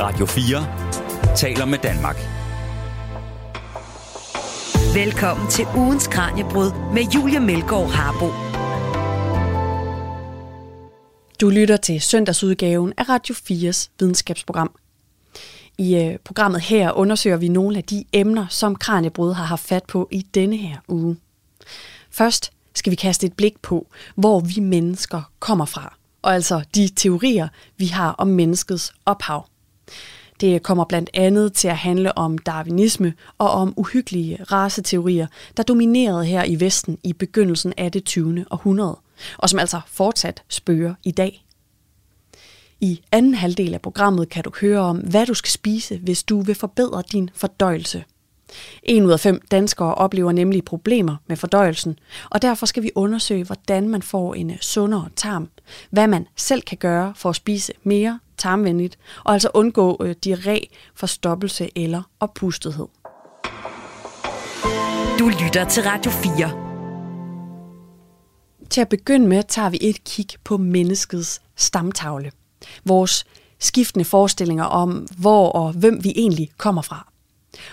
Radio 4 taler med Danmark. Velkommen til ugens Kranjebrud med Julia Melgaard Harbo. Du lytter til søndagsudgaven af Radio 4's videnskabsprogram. I øh, programmet her undersøger vi nogle af de emner, som Kranjebrud har haft fat på i denne her uge. Først skal vi kaste et blik på, hvor vi mennesker kommer fra, og altså de teorier, vi har om menneskets ophav. Det kommer blandt andet til at handle om darwinisme og om uhyggelige raceteorier, der dominerede her i Vesten i begyndelsen af det 20. århundrede, og som altså fortsat spørger i dag. I anden halvdel af programmet kan du høre om, hvad du skal spise, hvis du vil forbedre din fordøjelse. En ud af fem danskere oplever nemlig problemer med fordøjelsen, og derfor skal vi undersøge, hvordan man får en sundere tarm, hvad man selv kan gøre for at spise mere tarmvenligt, og altså undgå øh, diarré, forstoppelse eller oppustethed. Du lytter til Radio 4. Til at begynde med tager vi et kig på menneskets stamtavle. Vores skiftende forestillinger om, hvor og hvem vi egentlig kommer fra.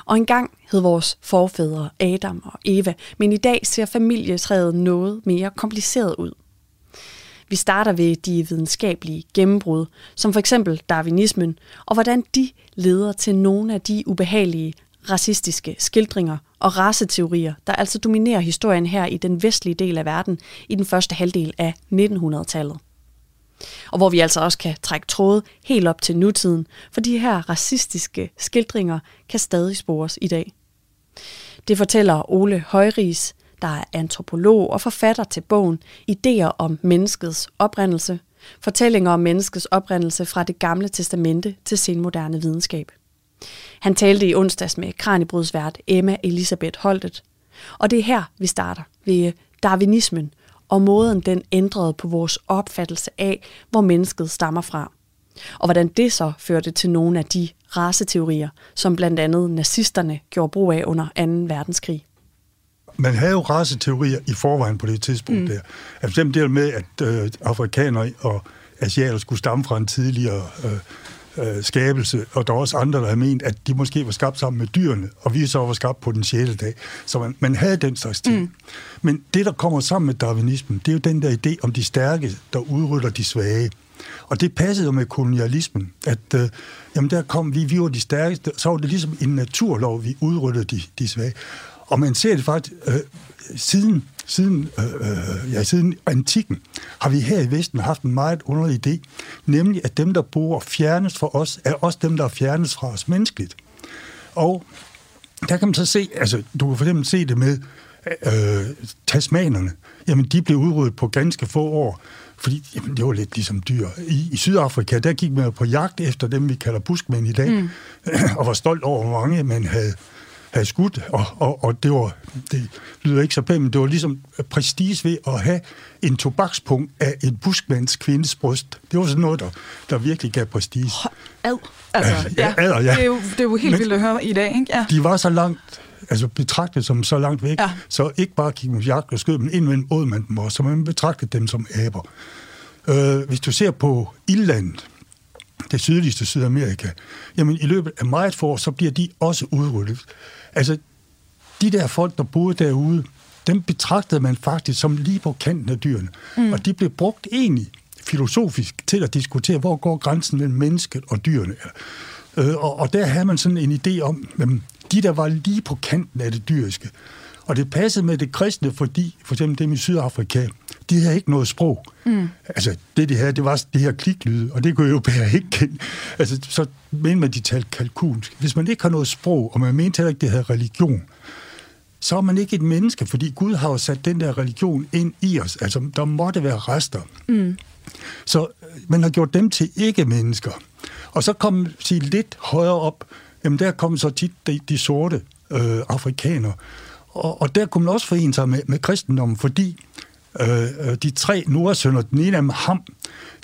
Og engang hed vores forfædre Adam og Eva, men i dag ser familietræet noget mere kompliceret ud. Vi starter ved de videnskabelige gennembrud, som for eksempel darwinismen, og hvordan de leder til nogle af de ubehagelige racistiske skildringer og raceteorier, der altså dominerer historien her i den vestlige del af verden i den første halvdel af 1900-tallet. Og hvor vi altså også kan trække tråde helt op til nutiden, for de her racistiske skildringer kan stadig spores i dag. Det fortæller Ole Højris, der er antropolog og forfatter til bogen Ideer om menneskets oprindelse, fortællinger om menneskets oprindelse fra det gamle testamente til senmoderne videnskab. Han talte i onsdags med kranibrudsvært Emma Elisabeth Holtet. Og det er her, vi starter, ved darwinismen og måden den ændrede på vores opfattelse af, hvor mennesket stammer fra. Og hvordan det så førte til nogle af de raceteorier, som blandt andet nazisterne gjorde brug af under 2. verdenskrig. Man havde jo raceteorier i forvejen på det tidspunkt mm. der. Altså dem der med, at øh, afrikanere og asiater skulle stamme fra en tidligere øh, øh, skabelse, og der var også andre, der havde ment, at de måske var skabt sammen med dyrene, og vi så var skabt på den 6. dag. Så man, man havde den slags ting. Mm. Men det, der kommer sammen med darwinismen, det er jo den der idé om de stærke, der udrytter de svage. Og det passede jo med kolonialismen, at øh, jamen der kom vi, vi var de stærkeste, så var det ligesom en naturlov, vi udryttede de, de svage. Og man ser det faktisk, øh, siden, siden, øh, ja, siden antikken har vi her i Vesten haft en meget underlig idé, nemlig at dem, der bor fjernes fra os, er også dem, der er fjernes fra os menneskeligt. Og der kan man så se, altså du kan for eksempel se det med øh, tasmanerne. Jamen, de blev udryddet på ganske få år, fordi jamen, det var lidt ligesom dyr. I, I Sydafrika, der gik man på jagt efter dem, vi kalder buskmænd i dag, mm. og var stolt over, hvor mange man havde, havde skudt, og, og, og det var, det lyder ikke så pænt, men det var ligesom prestige ved at have en tobakspunkt af en buskmands kvindes bryst. Det var sådan noget, der, der virkelig gav prestige. Ad. Altså, ja, ja. Adder, ja. Det, er jo, det er jo helt men, vildt at høre i dag, ikke? Ja. De var så langt altså betragtet som så langt væk, ja. så ikke bare gik man jagt og skød, men indvendt åd man dem også, så man betragtede dem som aber. Øh, hvis du ser på Ildlandet, det sydligste Sydamerika, jamen i løbet af meget få år, så bliver de også udryddet. Altså, de der folk, der boede derude, dem betragtede man faktisk som lige på kanten af dyrene. Mm. Og de blev brugt egentlig filosofisk til at diskutere, hvor går grænsen mellem mennesket og dyrene. Øh, og, og der havde man sådan en idé om, at de der var lige på kanten af det dyriske. Og det passede med det kristne, fordi for eksempel dem i Sydafrika, de havde ikke noget sprog. Mm. Altså, det de havde, det var det her kliklyde, og det kunne jo bære ikke kende. Altså, så mener man, de talte kalkunsk. Hvis man ikke har noget sprog, og man mente heller ikke, det havde religion, så er man ikke et menneske, fordi Gud har jo sat den der religion ind i os. Altså, der måtte være rester. Mm. Så øh, man har gjort dem til ikke-mennesker. Og så kom sige lidt højere op, jamen der kom så tit de, de sorte øh, afrikanere. Og, og der kunne man også forene sig med, med kristendommen, fordi øh, øh de tre nordsønner, den ene af dem, ham,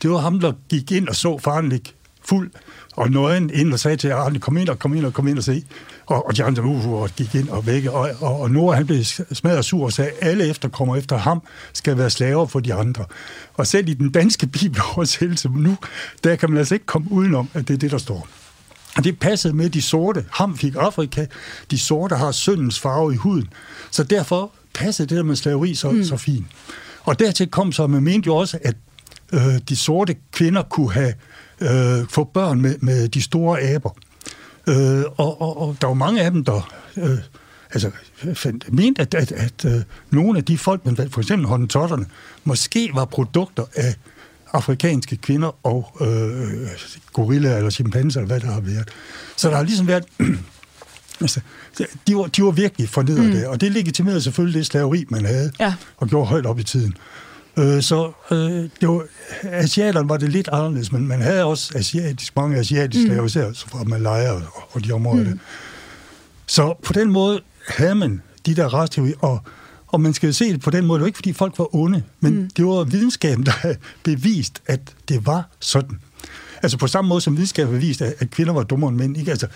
det var ham, der gik ind og så faren ligge fuld og nøgen ind og sagde til Arne, kom ind og kom ind og kom ind og se. Og, og de andre uh, uh, uh gik ind og væk. Og, og, og Nora, han blev smadret sur og sagde, alle efterkommer efter ham skal være slaver for de andre. Og selv i den danske bibeloversættelse nu, der kan man altså ikke komme udenom, at det er det, der står. Og det passede med de sorte. Ham fik Afrika. De sorte har syndens farve i huden. Så derfor passede det der med slaveri så, mm. så fint. Og dertil kom så, man mente jo også, at øh, de sorte kvinder kunne have øh, få børn med, med de store aber. Øh, og, og, og der var mange af dem, der øh, altså, fandt, mente, at, at, at øh, nogle af de folk, man for eksempel håndtotterne, måske var produkter af afrikanske kvinder og øh, gorilla eller chimpanser, eller hvad der har været. Så der har ligesom været... altså, de var, de var virkelig fornedret mm. der, og det legitimerede selvfølgelig det slaveri, man havde, ja. og gjorde højt op i tiden. Øh, så øh, det var, asiaterne var det lidt anderledes, men man havde også asiatisk, mange asiatiske mm. slaver, især fra Malaya og, og de områder mm. Så på den måde havde man de der rasteorier, og, og man skal se det på den måde, det var ikke fordi folk var onde, men mm. det var videnskaben, der havde bevist, at det var sådan. Altså på samme måde som videnskaben har bevist, at, at kvinder var dummere end mænd. Ikke? Altså,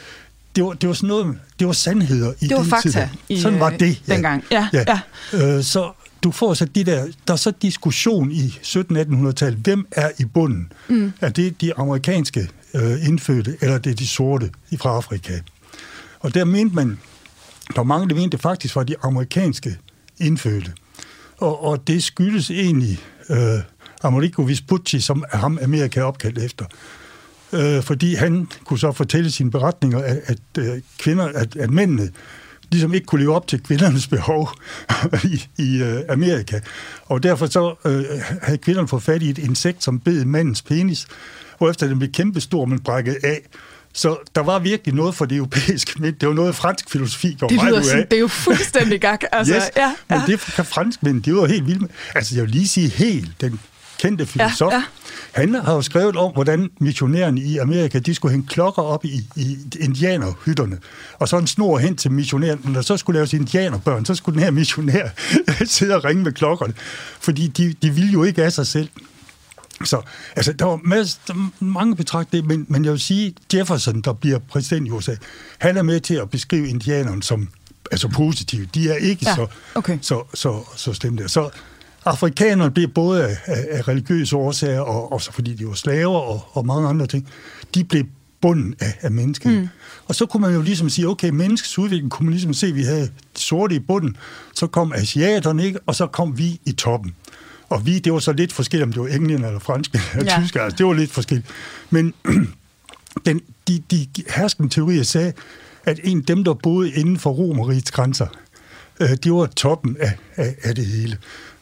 det var, det var sådan noget, det var sandheder i det var den fakta tid. Sådan var det. Ja. Dengang. Ja, ja. ja. Øh, så du får så de der, der er så diskussion i 1700-1800-tallet, hvem er i bunden? Mm. Er det de amerikanske øh, indfødte, eller det er de sorte fra Afrika? Og der mente man, der var mange, der mente det faktisk var de amerikanske indfødte. Og, og det skyldes egentlig øh, Americo Vespucci, som ham Amerika opkaldt efter. Øh, fordi han kunne så fortælle sine beretninger, at, at øh, kvinder, at, at mændene ligesom ikke kunne leve op til kvindernes behov i, i øh, Amerika. Og derfor så øh, havde kvinderne fået fat i et insekt, som bed mandens penis, hvorefter den blev kæmpestor, men brækket af. Så der var virkelig noget for det europæiske, men det var noget fransk filosofi går det lyder sådan, af. Det er jo fuldstændig gak. Altså, yes, ja, men det kan franskmænd, de var helt vilde med. Altså, jeg vil lige sige helt, den kendte filosof, ja, ja. han har jo skrevet om, hvordan missionærerne i Amerika, de skulle hænge klokker op i, i indianerhytterne, og så en snor hen til missionæren. Når så skulle laves indianerbørn, så skulle den her missionær sidde og ringe med klokkerne, fordi de, de ville jo ikke af sig selv. Så altså, der var masser, der mange betragter men, men jeg vil sige, Jefferson, der bliver præsident i USA, han er med til at beskrive indianerne som altså positive. De er ikke ja, så, okay. så, så, så slemme Så afrikanerne blev både af, af, af religiøse årsager, og også fordi de var slaver og, og mange andre ting, de blev bunden af, af mennesket. Mm. Og så kunne man jo ligesom sige, okay, menneskets udvikling kunne man ligesom se, at vi havde sorte i bunden, så kom asiaterne, ikke? og så kom vi i toppen. Og vi, det var så lidt forskelligt, om det var englænder eller fransk eller ja. tysk, altså det var lidt forskelligt. Men den, de, de herskende teorier sagde, at en dem, der boede inden for Romerigets grænser, øh, det var toppen af, af, af det hele.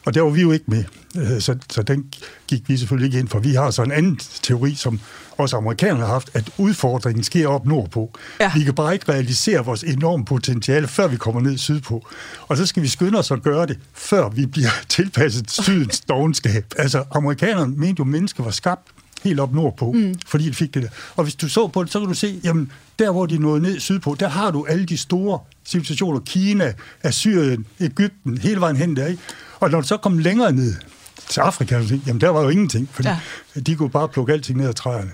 Og der var vi jo ikke med, øh, så, så den gik vi selvfølgelig ikke ind for. Vi har så en anden teori, som også amerikanerne har haft, at udfordringen sker op nordpå. Ja. Vi kan bare ikke realisere vores enorme potentiale, før vi kommer ned sydpå. Og så skal vi skynde os at gøre det, før vi bliver tilpasset sydens dogenskab. Altså, amerikanerne mente jo, at mennesker var skabt helt op nordpå, mm. fordi de fik det der. Og hvis du så på det, så kan du se, jamen, der hvor de nåede ned sydpå, der har du alle de store civilisationer, Kina, Assyrien, Ægypten, hele vejen hen der, ikke? Og når du så kom længere ned til Afrika, jamen der var jo ingenting, fordi ja. de kunne bare plukke alting ned af træerne.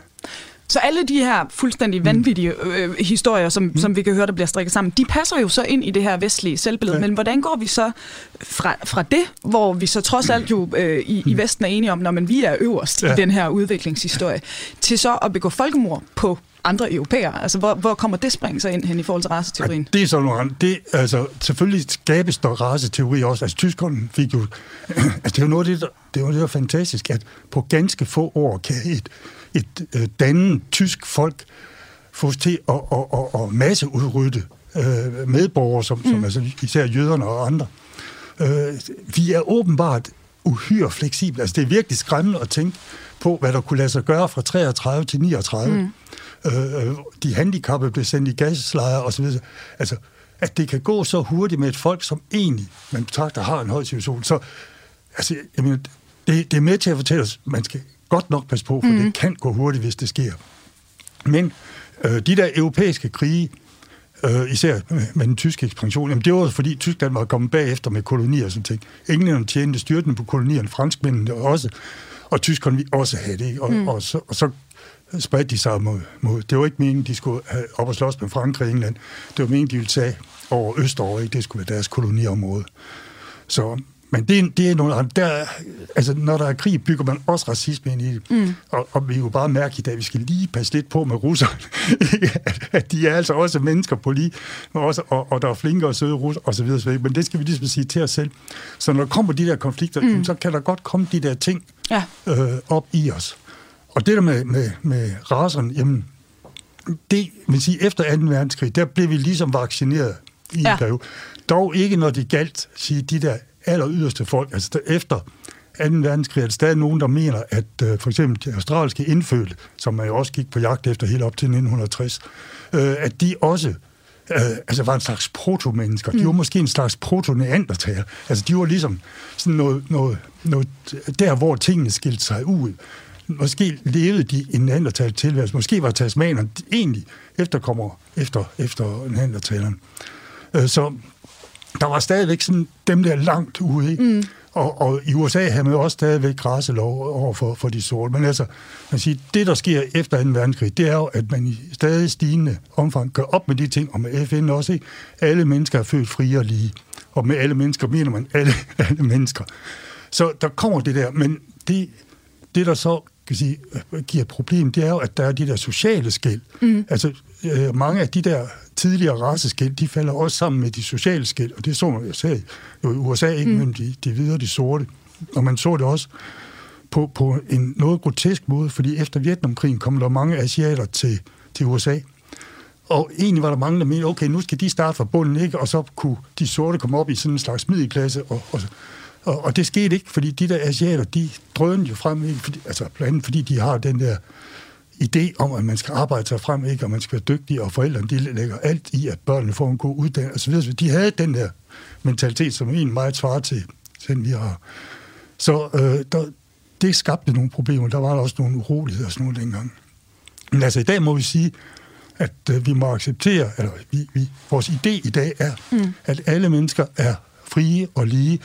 Så alle de her fuldstændig mm. vanvittige øh, historier, som, mm. som vi kan høre, der bliver strikket sammen, de passer jo så ind i det her vestlige selvbillede. Ja. Men hvordan går vi så fra, fra det, hvor vi så trods alt jo øh, i, i mm. Vesten er enige om, når man vi er øverst ja. i den her udviklingshistorie, til så at begå folkemord på andre europæere? Altså, hvor, hvor kommer det spring så ind hen i forhold til raceteorien? Ja, det er sådan noget det, altså, Selvfølgelig skabes der raceteori også. Altså, tyskerne fik jo... altså, det er jo noget af det, der, det er jo det, der er fantastisk, at på ganske få år kan et, et øh, dannet tysk folk få til at, at, at, at masseudrydde øh, medborgere, som, mm. som altså, især jøderne og andre. Øh, vi er åbenbart uhyre fleksible. Altså, det er virkelig skræmmende at tænke på, hvad der kunne lade sig gøre fra 33 til 39. Mm øh, de handicappede blev sendt i gaslejre osv. Altså, at det kan gå så hurtigt med et folk, som egentlig, man betragter, har en høj situation. Så altså, jeg mener, det, det er med til at fortælle os, man skal godt nok passe på, for mm. det kan gå hurtigt, hvis det sker. Men øh, de der europæiske krige, øh, især med, den tyske ekspansion, jamen det var fordi Tyskland var kommet bagefter med kolonier og sådan ting. Englænderne tjente styrtende på kolonierne, franskmændene også, og tyskerne vi også have det. Og, mm. og, så, og så spredte de sig mod, mod. Det var ikke meningen, de skulle have op og slås med Frankrig og England. Det var meningen, de ville tage over Østover, ikke? Det skulle være deres koloniområde. Så, men det, er- det er nogle der, er- Altså, når der er krig, bygger man også racisme ind i det. Mm. Og, og vi er jo bare mærke i dag, at vi skal lige passe lidt på med russerne. at, de er altså også mennesker på lige, også, og, og der er flinke og søde russer, og så videre. Men det skal vi ligesom sige til os selv. Så når der kommer de der konflikter, mm. så kan der godt komme de der ting Ja. øh, op i os. Og det der med, med, med raserne, jamen, det vil sige, efter 2. verdenskrig, der blev vi ligesom vaccineret i en Ja. ja. periode. Dog ikke, når det galt, sige, de der aller yderste folk. Altså efter 2. verdenskrig er der stadig nogen, der mener, at øh, for eksempel de australske indfødte, som man jo også gik på jagt efter helt op til 1960, øh, at de også øh, altså var en slags proto-mennesker. De var måske en slags proto-neandertager. Altså de var ligesom sådan noget, noget, noget der, hvor tingene skilte sig ud. Måske levede de en neandertal tilværelse. Måske var tasmanerne egentlig efterkommer efter, efter neandertaleren. Øh, så der var stadigvæk sådan dem der langt ude. Mm. Og, og i USA havde man også stadigvæk raselov over for, for de sorte. Men altså, man siger, det der sker efter 2. verdenskrig, det er jo, at man i stadig stigende omfang gør op med de ting, og med FN også, ikke? Alle mennesker er født frie og lige. Og med alle mennesker mener man alle, alle mennesker. Så der kommer det der, men det, det der så kan sige, øh, giver et problem, det er jo, at der er de der sociale skæld. Mm. Altså, øh, mange af de der tidligere raceskæld, de falder også sammen med de sociale skæld, og det så man jo selv jo i USA, ikke mm. mellem de, de hvide og de sorte. Og man så det også på, på en noget grotesk måde, fordi efter Vietnamkrigen kom der mange asiater til, til USA. Og egentlig var der mange, der mente, okay, nu skal de starte fra bunden, ikke? og så kunne de sorte komme op i sådan en slags middelklasse. Og, og, og, og det skete ikke, fordi de der asiater, de drønede jo frem, ikke? Fordi, altså blandt andet fordi de har den der idé om, at man skal arbejde sig frem, ikke? og man skal være dygtig, og forældrene de lægger alt i, at børnene får en god uddannelse osv. De havde den der mentalitet, som egentlig meget svarer til den, vi har. Så øh, der, det skabte nogle problemer. Der var også nogle uroligheder og sådan noget dengang. Men altså i dag må vi sige, at øh, vi må acceptere, eller vi, vi, vores idé i dag er, mm. at alle mennesker er frie og lige,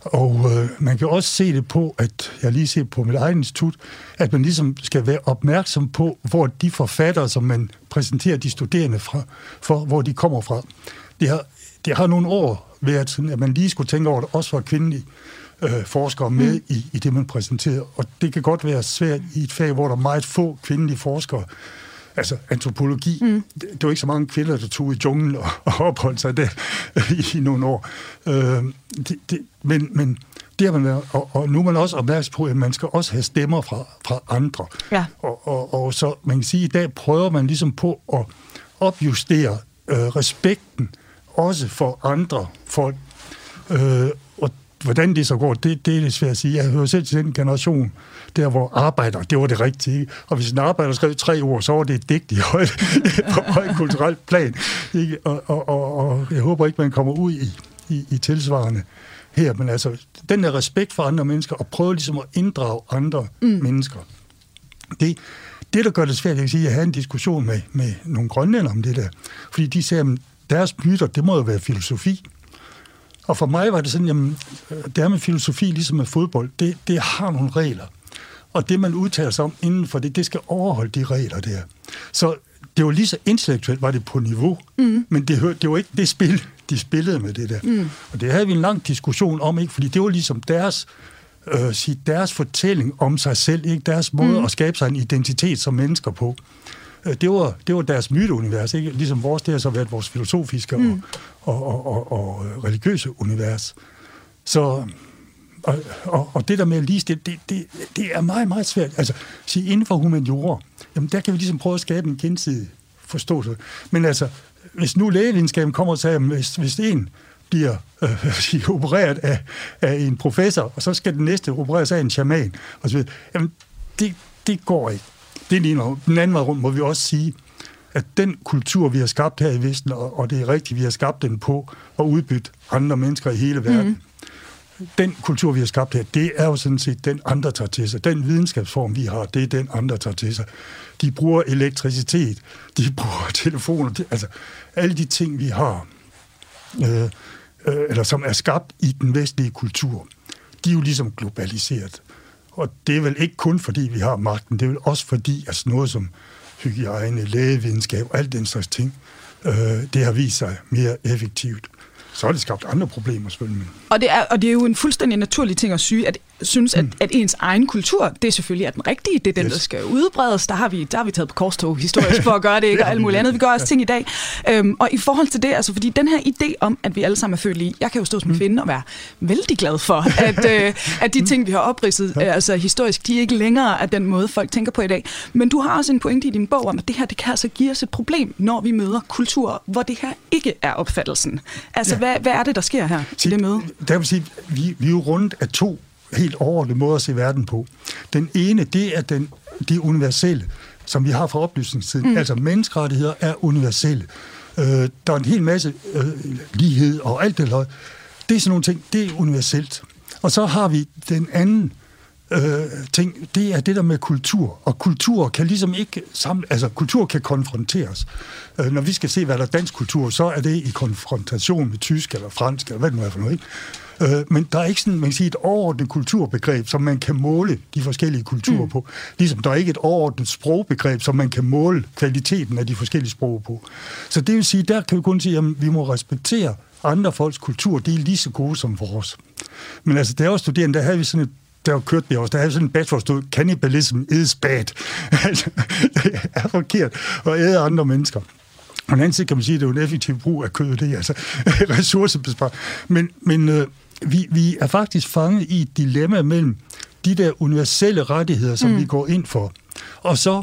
og øh, man kan også se det på, at jeg lige ser på mit eget institut, at man ligesom skal være opmærksom på, hvor de forfattere, som man præsenterer de studerende fra, for, hvor de kommer fra. Det har, det har nogle år været sådan, at man lige skulle tænke over det, også for kvindelige øh, forskere med mm. i, i det, man præsenterer. Og det kan godt være svært i et fag, hvor der er meget få kvindelige forskere. Altså antropologi. Mm. Det, var ikke så mange kvinder, der tog i junglen og, og opholdt sig der i, i nogle år. Øh, det, det, men, men det har man været, og, og nu er man også opmærksom på, at man skal også have stemmer fra, fra andre. Ja. Og, og, og så man kan sige, at i dag prøver man ligesom på at opjustere øh, respekten også for andre folk. Øh, hvordan det så går, det, det er lidt svært at sige. Jeg hører selv til den generation, der hvor arbejder, det var det rigtige. Og hvis en arbejder skrev tre ord, så var det et digt i højt, på højt kulturelt plan. Ikke? Og, og, og, og jeg håber ikke, man kommer ud i, i, i tilsvarende her. Men altså, den der respekt for andre mennesker, og prøve ligesom at inddrage andre mm. mennesker. Det, det, der gør det svært, jeg kan sige, at jeg havde en diskussion med, med nogle grønlænder om det der. Fordi de sagde, at deres myter, det må jo være filosofi. Og for mig var det sådan, jamen, øh, det er med filosofi, ligesom med fodbold, det, det har nogle regler. Og det, man udtaler sig om inden for det, det skal overholde de regler der. Så det var lige så intellektuelt, var det på niveau, mm. men det, det var ikke det spil, de spillede med det der. Mm. Og det havde vi en lang diskussion om, ikke? fordi det var ligesom deres, øh, sige, deres fortælling om sig selv, ikke? deres måde mm. at skabe sig en identitet som mennesker på. Øh, Det var, det var deres myteunivers, ikke? ligesom vores, det har så været vores filosofiske mm. og, og, og, og, øh, religiøse univers. Så, og, og, og det der med at ligestille, det, det, det er meget, meget svært. Altså, sige, inden for humaniora, jamen der kan vi ligesom prøve at skabe en gensidig forståelse. Men altså, hvis nu lægevidenskaben kommer og siger, at hvis, hvis en bliver øh, sige, opereret af, af en professor, og så skal den næste opereres af en shaman, og så videre, jamen det, det går ikke. Det er noget. Den anden vej rundt må vi også sige, at den kultur, vi har skabt her i Vesten, og, og det er rigtigt, vi har skabt den på at udbytte andre mennesker i hele verden, mm. den kultur, vi har skabt her, det er jo sådan set den, andre tager til sig. Den videnskabsform, vi har, det er den, andre tager til sig. De bruger elektricitet, de bruger telefoner, det, altså alle de ting, vi har, øh, øh, eller som er skabt i den vestlige kultur, de er jo ligesom globaliseret. Og det er vel ikke kun fordi, vi har magten, det er vel også fordi, at altså noget som hygiejne, lægevidenskab og alt den slags ting, øh, det har vist sig mere effektivt. så har det skabt andre problemer selvfølgelig. Og det, er, og det er jo en fuldstændig naturlig ting at syge, at synes, at, mm. at ens egen kultur, det er selvfølgelig er den rigtige, det er den, yes. der skal udbredes. Der har vi, der har vi taget på korstog historisk for at gøre det, ikke? og alt muligt andet. Vi gør også ting i dag. Øhm, og i forhold til det, altså fordi den her idé om, at vi alle sammen er født lige, jeg kan jo stå som mm. kvinde og være vældig glad for, at, øh, at de ting, vi har opridset, øh, altså historisk, de er ikke længere af den måde, folk tænker på i dag. Men du har også en pointe i din bog om, at det her, det kan altså give os et problem, når vi møder kulturer, hvor det her ikke er opfattelsen. Altså, ja. hvad, hvad er det, der sker her i det møde? Der vil sige, vi, vi er jo rundt af to helt overordnede måder at se verden på. Den ene, det er den, det universelle, som vi har fra oplysningstiden. Mm. Altså, menneskerettigheder er universelle. Øh, der er en hel masse øh, lighed og alt det der. Det er sådan nogle ting, det er universelt. Og så har vi den anden øh, ting, det er det der med kultur. Og kultur kan ligesom ikke samle, altså kultur kan konfronteres. Øh, når vi skal se, hvad der er dansk kultur, så er det i konfrontation med tysk eller fransk, eller hvad det nu er for noget, ikke? Øh, men der er ikke sådan, man kan sige, et overordnet kulturbegreb, som man kan måle de forskellige kulturer mm. på. Ligesom der er ikke et overordnet sprogbegreb, som man kan måle kvaliteten af de forskellige sprog på. Så det vil sige, der kan vi kun sige, at vi må respektere andre folks kultur, de er lige så gode som vores. Men altså, da jeg var studerende, der havde vi sådan et der var kørt vi også, der havde sådan en bachelor, stod, cannibalism is bad. altså, det er forkert at æde andre mennesker. På den anden side kan man sige, at det er en effektiv brug af kød, det er altså ressourcebesparing. Men, men øh, vi, vi er faktisk fanget i et dilemma mellem de der universelle rettigheder, som mm. vi går ind for, og så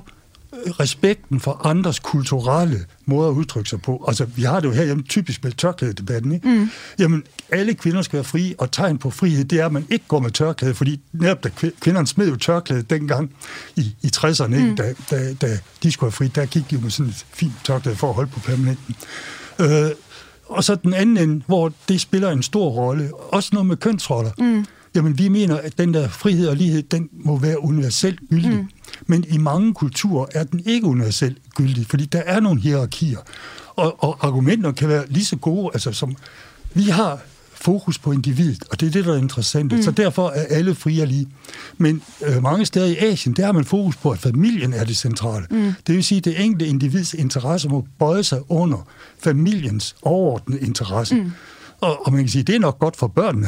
øh, respekten for andres kulturelle måder at udtrykke sig på. Altså, vi har det jo her hjemme typisk med tørklædedebatten, ikke? Mm. Jamen, alle kvinder skal være frie, og tegn på frihed, det er, at man ikke går med tørklæde, fordi netop da kvinderne smed jo tørklæde dengang i, i 60'erne, mm. da, da, da de skulle være frie, der gik de jo med sådan et fint tørklæde for at holde på permanenten. Øh, og så den anden ende, hvor det spiller en stor rolle, også noget med kønsroller. Mm. Jamen, vi mener, at den der frihed og lighed, den må være universelt gyldig. Mm. Men i mange kulturer er den ikke universelt gyldig, fordi der er nogle hierarkier. Og, og argumenter kan være lige så gode, altså som vi har fokus på individet, og det er det, der er interessant. Mm. Så derfor er alle frie og lige. Men øh, mange steder i Asien, der har man fokus på, at familien er det centrale. Mm. Det vil sige, at det enkelte individs interesse må bøje sig under familiens overordnede interesse. Mm. Og, og man kan sige, det er nok godt for børnene.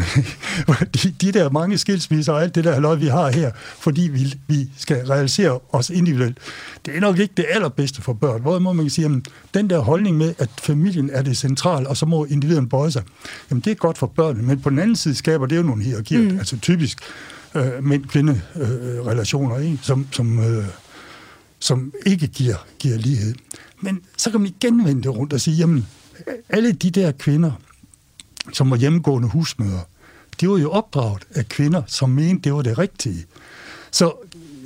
de, de der mange skilsmisser og alt det der halløj, vi har her, fordi vi, vi skal realisere os individuelt, det er nok ikke det allerbedste for børn. Hvor må man sige, at den der holdning med, at familien er det centrale, og så må individen bøje sig, jamen det er godt for børnene. Men på den anden side skaber det jo nogle hierarkier, mm. altså typisk øh, mænd-kvinde-relationer, øh, som, som, øh, som ikke giver, giver lighed. Men så kan man igen vende det rundt og sige, jamen alle de der kvinder, som var hjemmegående husmøder, de var jo opdraget af kvinder, som mente, det var det rigtige. Så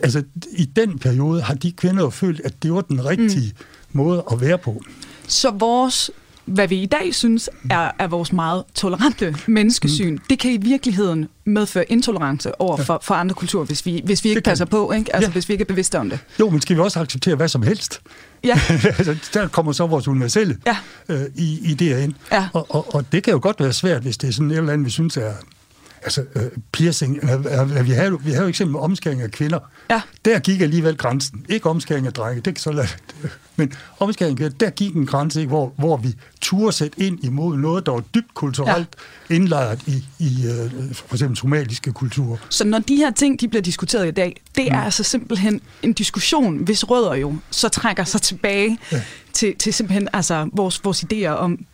altså, i den periode har de kvinder jo følt, at det var den rigtige mm. måde at være på. Så vores hvad vi i dag synes er, er vores meget tolerante menneskesyn, mm. det kan i virkeligheden medføre intolerance over for, for andre kulturer, hvis vi, hvis vi ikke passer på, ikke? Altså, ja. hvis vi ikke er bevidste om det. Jo, men skal vi også acceptere hvad som helst? Ja. altså, der kommer så vores universelle ja. øh, i, i det ind. Ja. Og, og, og det kan jo godt være svært, hvis det er sådan et eller andet, vi synes er altså øh, piercing, øh, vi har vi har jo eksempel omskæring af kvinder. Ja. Der gik alligevel grænsen. Ikke omskæring af drenge, det kan så lade, men omskæring af kvinder, der gik en grænse, ikke, hvor, hvor vi turde sætte ind imod noget, der var dybt kulturelt ja. indlejret i, i øh, for eksempel somaliske kulturer. Så når de her ting, de bliver diskuteret i dag, det er mm. altså simpelthen en diskussion, hvis rødder jo så trækker sig tilbage ja. til, til simpelthen altså, vores, vores idéer om,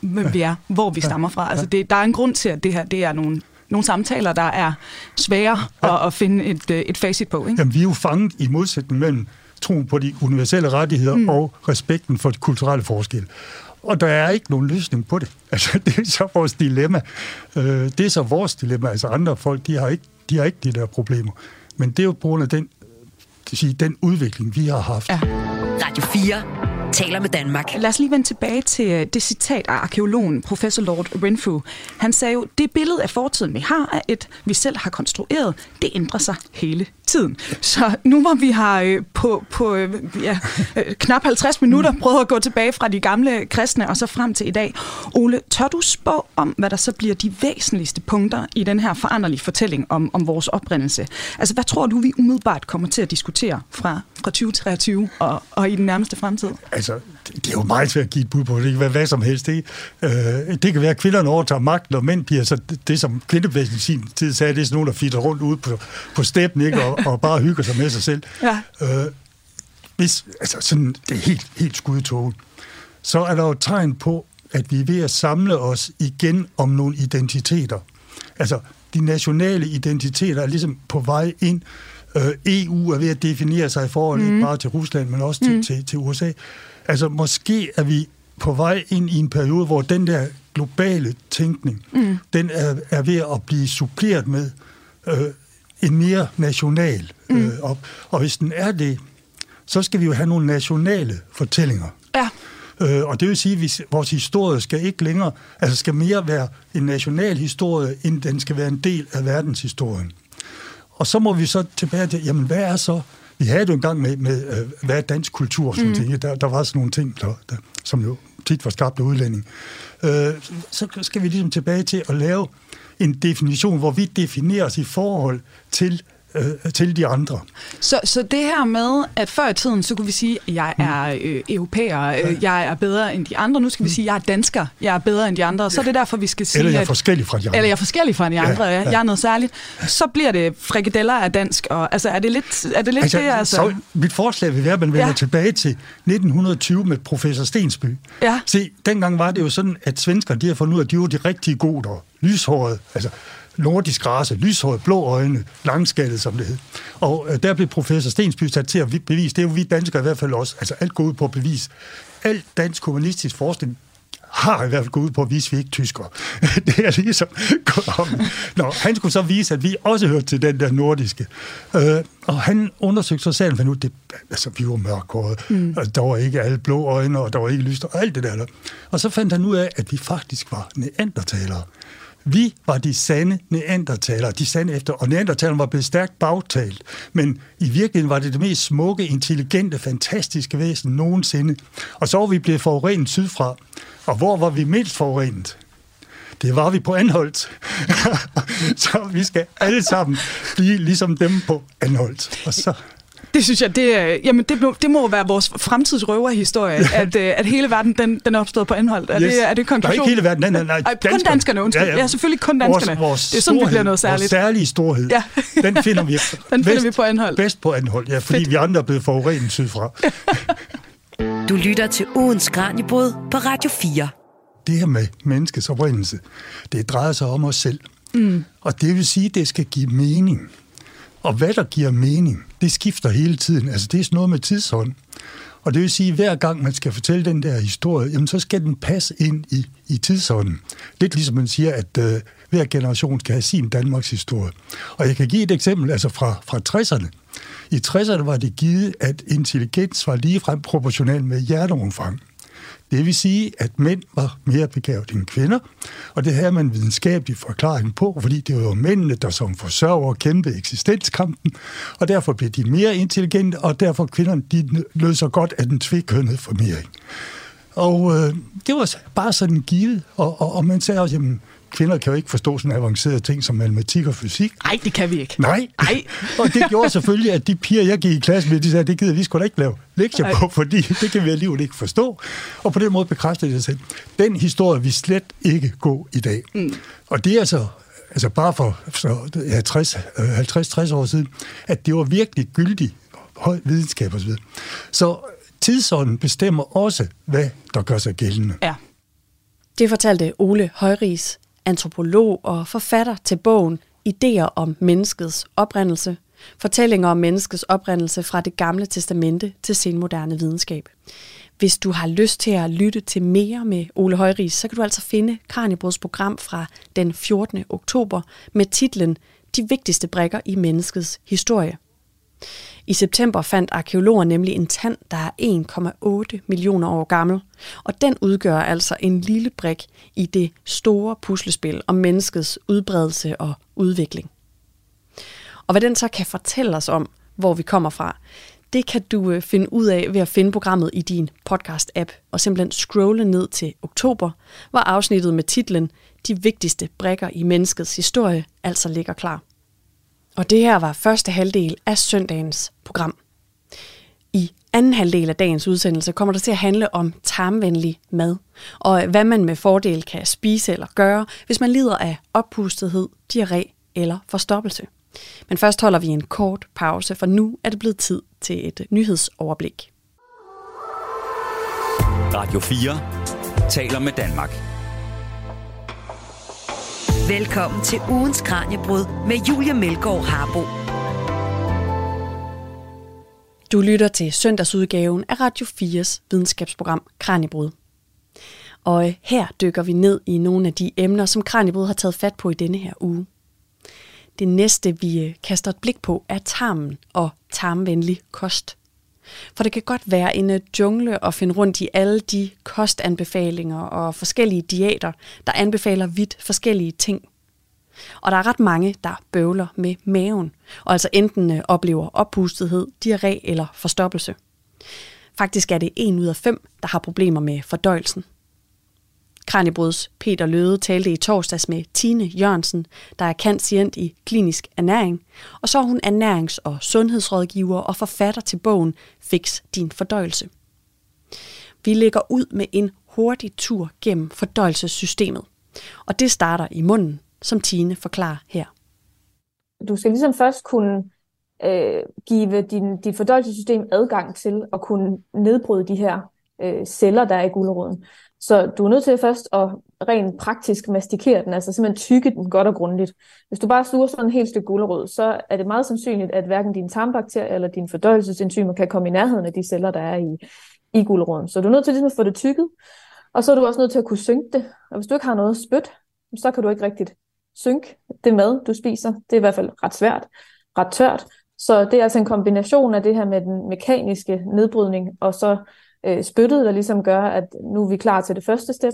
hvem vi er, hvor vi stammer fra. Altså, det, der er en grund til, at det her det er nogle nogle samtaler, der er svære ja. at, at finde et, øh, et facit på. Ikke? Jamen, vi er jo fanget i modsætning mellem troen på de universelle rettigheder mm. og respekten for kulturelle forskelle. Og der er ikke nogen løsning på det. Altså, det er så vores dilemma. Øh, det er så vores dilemma. Altså, andre folk, de har ikke de, har ikke de der problemer. Men det er jo på grund af den, sige, den udvikling, vi har haft. Ja. Radio 4 taler med Danmark. Lad os lige vende tilbage til øh, det citat af arkeologen, professor Lord Renfrew. Han sagde jo, det billede af fortiden, vi har, er et, vi selv har konstrueret, det ændrer sig hele tiden. Så nu hvor vi har øh, på, på øh, ja, øh, knap 50 minutter prøvet at gå tilbage fra de gamle kristne og så frem til i dag. Ole, tør du spå om, hvad der så bliver de væsentligste punkter i den her foranderlige fortælling om, om vores oprindelse? Altså, hvad tror du, vi umiddelbart kommer til at diskutere fra, fra 2023 og, og i den nærmeste fremtid? Altså, det er jo meget svært at give et bud på. Det kan være hvad som helst. Det, øh, det kan være, at kvinderne overtager magten, og mænd bliver så det, som kvindebevægelsen i sin tid sagde, det er sådan nogen, der fitter rundt ude på, på steppen, ikke? Og, og bare hygger sig med sig selv. Ja. Øh, hvis, altså sådan, det er helt, helt skudtoget. Så er der jo tegn på, at vi er ved at samle os igen om nogle identiteter. Altså, de nationale identiteter er ligesom på vej ind. Øh, EU er ved at definere sig i forhold mm. ikke bare til Rusland, men også til, mm. til, til USA. Altså, måske er vi på vej ind i en periode, hvor den der globale tænkning, mm. den er, er ved at blive suppleret med øh, en mere national mm. øh, op. Og hvis den er det, så skal vi jo have nogle nationale fortællinger. Ja. Øh, og det vil sige, at vores historie skal ikke længere, altså skal mere være en national historie, end den skal være en del af verdenshistorien. Og så må vi så tilbage til, jamen hvad er så, vi havde jo engang med, med øh, hvad er dansk kultur, som mm. ting. Der, der var sådan nogle ting, der, der, som jo tit var skabt af udlænding. Øh, så skal vi ligesom tilbage til at lave en definition, hvor vi definerer os i forhold til øh, til de andre. Så, så det her med, at før i tiden, så kunne vi sige, at jeg er øh, europæer, øh, jeg er bedre end de andre. Nu skal vi sige, at jeg er dansker, jeg er bedre end de andre. Så er det derfor, vi skal sige, Eller jeg er forskellig fra de andre. Eller jeg er forskellig fra de andre, ja, ja. jeg er noget særligt. Så bliver det frikadeller af dansk. Og, altså, er det lidt, er det, lidt altså, det? Altså? Så mit forslag vil være, at man vender ja. tilbage til 1920 med professor Stensby. Ja. Se, dengang var det jo sådan, at svensker, de har fundet ud af, at de var de rigtige gode og lyshårede. Altså, nordisk race, lyshåret, blå øjne, langskaldet, som det hed. Og øh, der blev professor Stensby sat til at bevise, det er jo vi danskere i hvert fald også, altså alt går ud på at bevise. Alt dansk kommunistisk forskning har i hvert fald gået ud på at vise, at vi ikke tyskere. det er ligesom Nå, han skulle så vise, at vi også hørte til den der nordiske. Øh, og han undersøgte så selv, at det, altså, vi var mørkhårede, mm. og der var ikke alle blå øjne, og der var ikke lyst, og alt det der. Og så fandt han ud af, at vi faktisk var neandertalere. Vi var de sande neandertalere, de sande efter, og neandertalerne var blevet stærkt bagtalt, men i virkeligheden var det det mest smukke, intelligente, fantastiske væsen nogensinde. Og så var vi blevet forurenet sydfra. Og hvor var vi mindst forurenet? Det var vi på Anholdt. så vi skal alle sammen blive ligesom dem på Anholdt. Og så... Det synes jeg, det, jamen det, det må være vores fremtidsrøverhistorie, at, øh, at hele verden den, den er opstået på anhold. Er, yes. det, er det konklusion? Nej, ikke hele verden. Nej, nej, nej. Ej, kun danskerne, undskyld. Ja, ja. ja, selvfølgelig kun danskerne. Vores, vores det er sådan, storhed, vi bliver noget særligt. Vores særlige storhed, ja. den finder vi, den finder vi på anhold. Bedst på anhold, ja, fordi Fedt. vi andre er blevet forurenet sydfra. du lytter til ugens Kranjebrud på Radio 4. Det her med menneskets oprindelse, det drejer sig om os selv. Mm. Og det vil sige, at det skal give mening. Og hvad der giver mening, det skifter hele tiden. Altså det er sådan noget med tidshånd. Og det vil sige, at hver gang man skal fortælle den der historie, jamen så skal den passe ind i, i tidsånden. Lidt ligesom man siger, at øh, hver generation skal have sin Danmarks historie. Og jeg kan give et eksempel altså fra, fra 60'erne. I 60'erne var det givet, at intelligens var ligefrem proportional med hjerteomfang. Det vil sige, at mænd var mere begavet end kvinder, og det havde man videnskabelig forklaring på, fordi det var jo mændene, der som forsørger kæmpede eksistenskampen, og derfor blev de mere intelligente, og derfor kvinderne, de lød så godt af den tvekønnede formering. Og øh, det var bare sådan givet, og, og, og man sagde også, jamen, kvinder kan jo ikke forstå sådan avancerede ting som matematik og fysik. Nej, det kan vi ikke. Nej. Nej. og det gjorde selvfølgelig, at de piger, jeg gik i klasse med, de sagde, det gider vi sgu da ikke lave lektier på, fordi det kan vi alligevel ikke forstå. Og på den måde bekræftede det sig selv. Den historie vi slet ikke gå i dag. Mm. Og det er altså altså bare for så, ja, 60, 50-60 år siden, at det var virkelig gyldig høj videnskab osv. Så, så tidsånden bestemmer også, hvad der gør sig gældende. Ja. Det fortalte Ole Højris, antropolog og forfatter til bogen Ideer om menneskets oprindelse, fortællinger om menneskets oprindelse fra det gamle testamente til senmoderne videnskab. Hvis du har lyst til at lytte til mere med Ole Højris, så kan du altså finde Kranjebrods program fra den 14. oktober med titlen De vigtigste brækker i menneskets historie. I september fandt arkeologer nemlig en tand, der er 1,8 millioner år gammel, og den udgør altså en lille brik i det store puslespil om menneskets udbredelse og udvikling. Og hvad den så kan fortælle os om, hvor vi kommer fra, det kan du øh, finde ud af ved at finde programmet i din podcast-app og simpelthen scrolle ned til oktober, hvor afsnittet med titlen De vigtigste brækker i menneskets historie altså ligger klar. Og det her var første halvdel af søndagens program. I anden halvdel af dagens udsendelse kommer der til at handle om tarmvenlig mad, og hvad man med fordel kan spise eller gøre, hvis man lider af oppustethed, diarré eller forstoppelse. Men først holder vi en kort pause, for nu er det blevet tid til et nyhedsoverblik. Radio 4 taler med Danmark. Velkommen til ugens Kranjebrud med Julia Melgaard Harbo. Du lytter til søndagsudgaven af Radio 4's videnskabsprogram Kranjebrud. Og her dykker vi ned i nogle af de emner, som Kranjebrud har taget fat på i denne her uge. Det næste, vi øh, kaster et blik på, er tarmen og tarmvenlig kost. For det kan godt være en øh, jungle at finde rundt i alle de kostanbefalinger og forskellige diæter, der anbefaler vidt forskellige ting. Og der er ret mange, der bøvler med maven, og altså enten øh, oplever oppustethed, diarré eller forstoppelse. Faktisk er det en ud af fem, der har problemer med fordøjelsen. Kranjebruds Peter Løde talte i torsdags med Tine Jørgensen, der er kantscient i klinisk ernæring, og så er hun ernærings- og sundhedsrådgiver og forfatter til bogen Fix din fordøjelse. Vi lægger ud med en hurtig tur gennem fordøjelsessystemet, og det starter i munden, som Tine forklarer her. Du skal ligesom først kunne øh, give din, dit fordøjelsessystem adgang til at kunne nedbryde de her øh, celler, der er i guleroden. Så du er nødt til først at rent praktisk mastikere den, altså simpelthen tykke den godt og grundigt. Hvis du bare suger sådan en helt stykke gulerod, så er det meget sandsynligt, at hverken dine tarmbakterier eller dine fordøjelsesenzymer kan komme i nærheden af de celler, der er i, i guleroden. Så du er nødt til ligesom at få det tykket, og så er du også nødt til at kunne synke det. Og hvis du ikke har noget spyt, så kan du ikke rigtigt synke det mad, du spiser. Det er i hvert fald ret svært, ret tørt. Så det er altså en kombination af det her med den mekaniske nedbrydning, og så øh, spyttet, der ligesom gør, at nu er vi klar til det første step.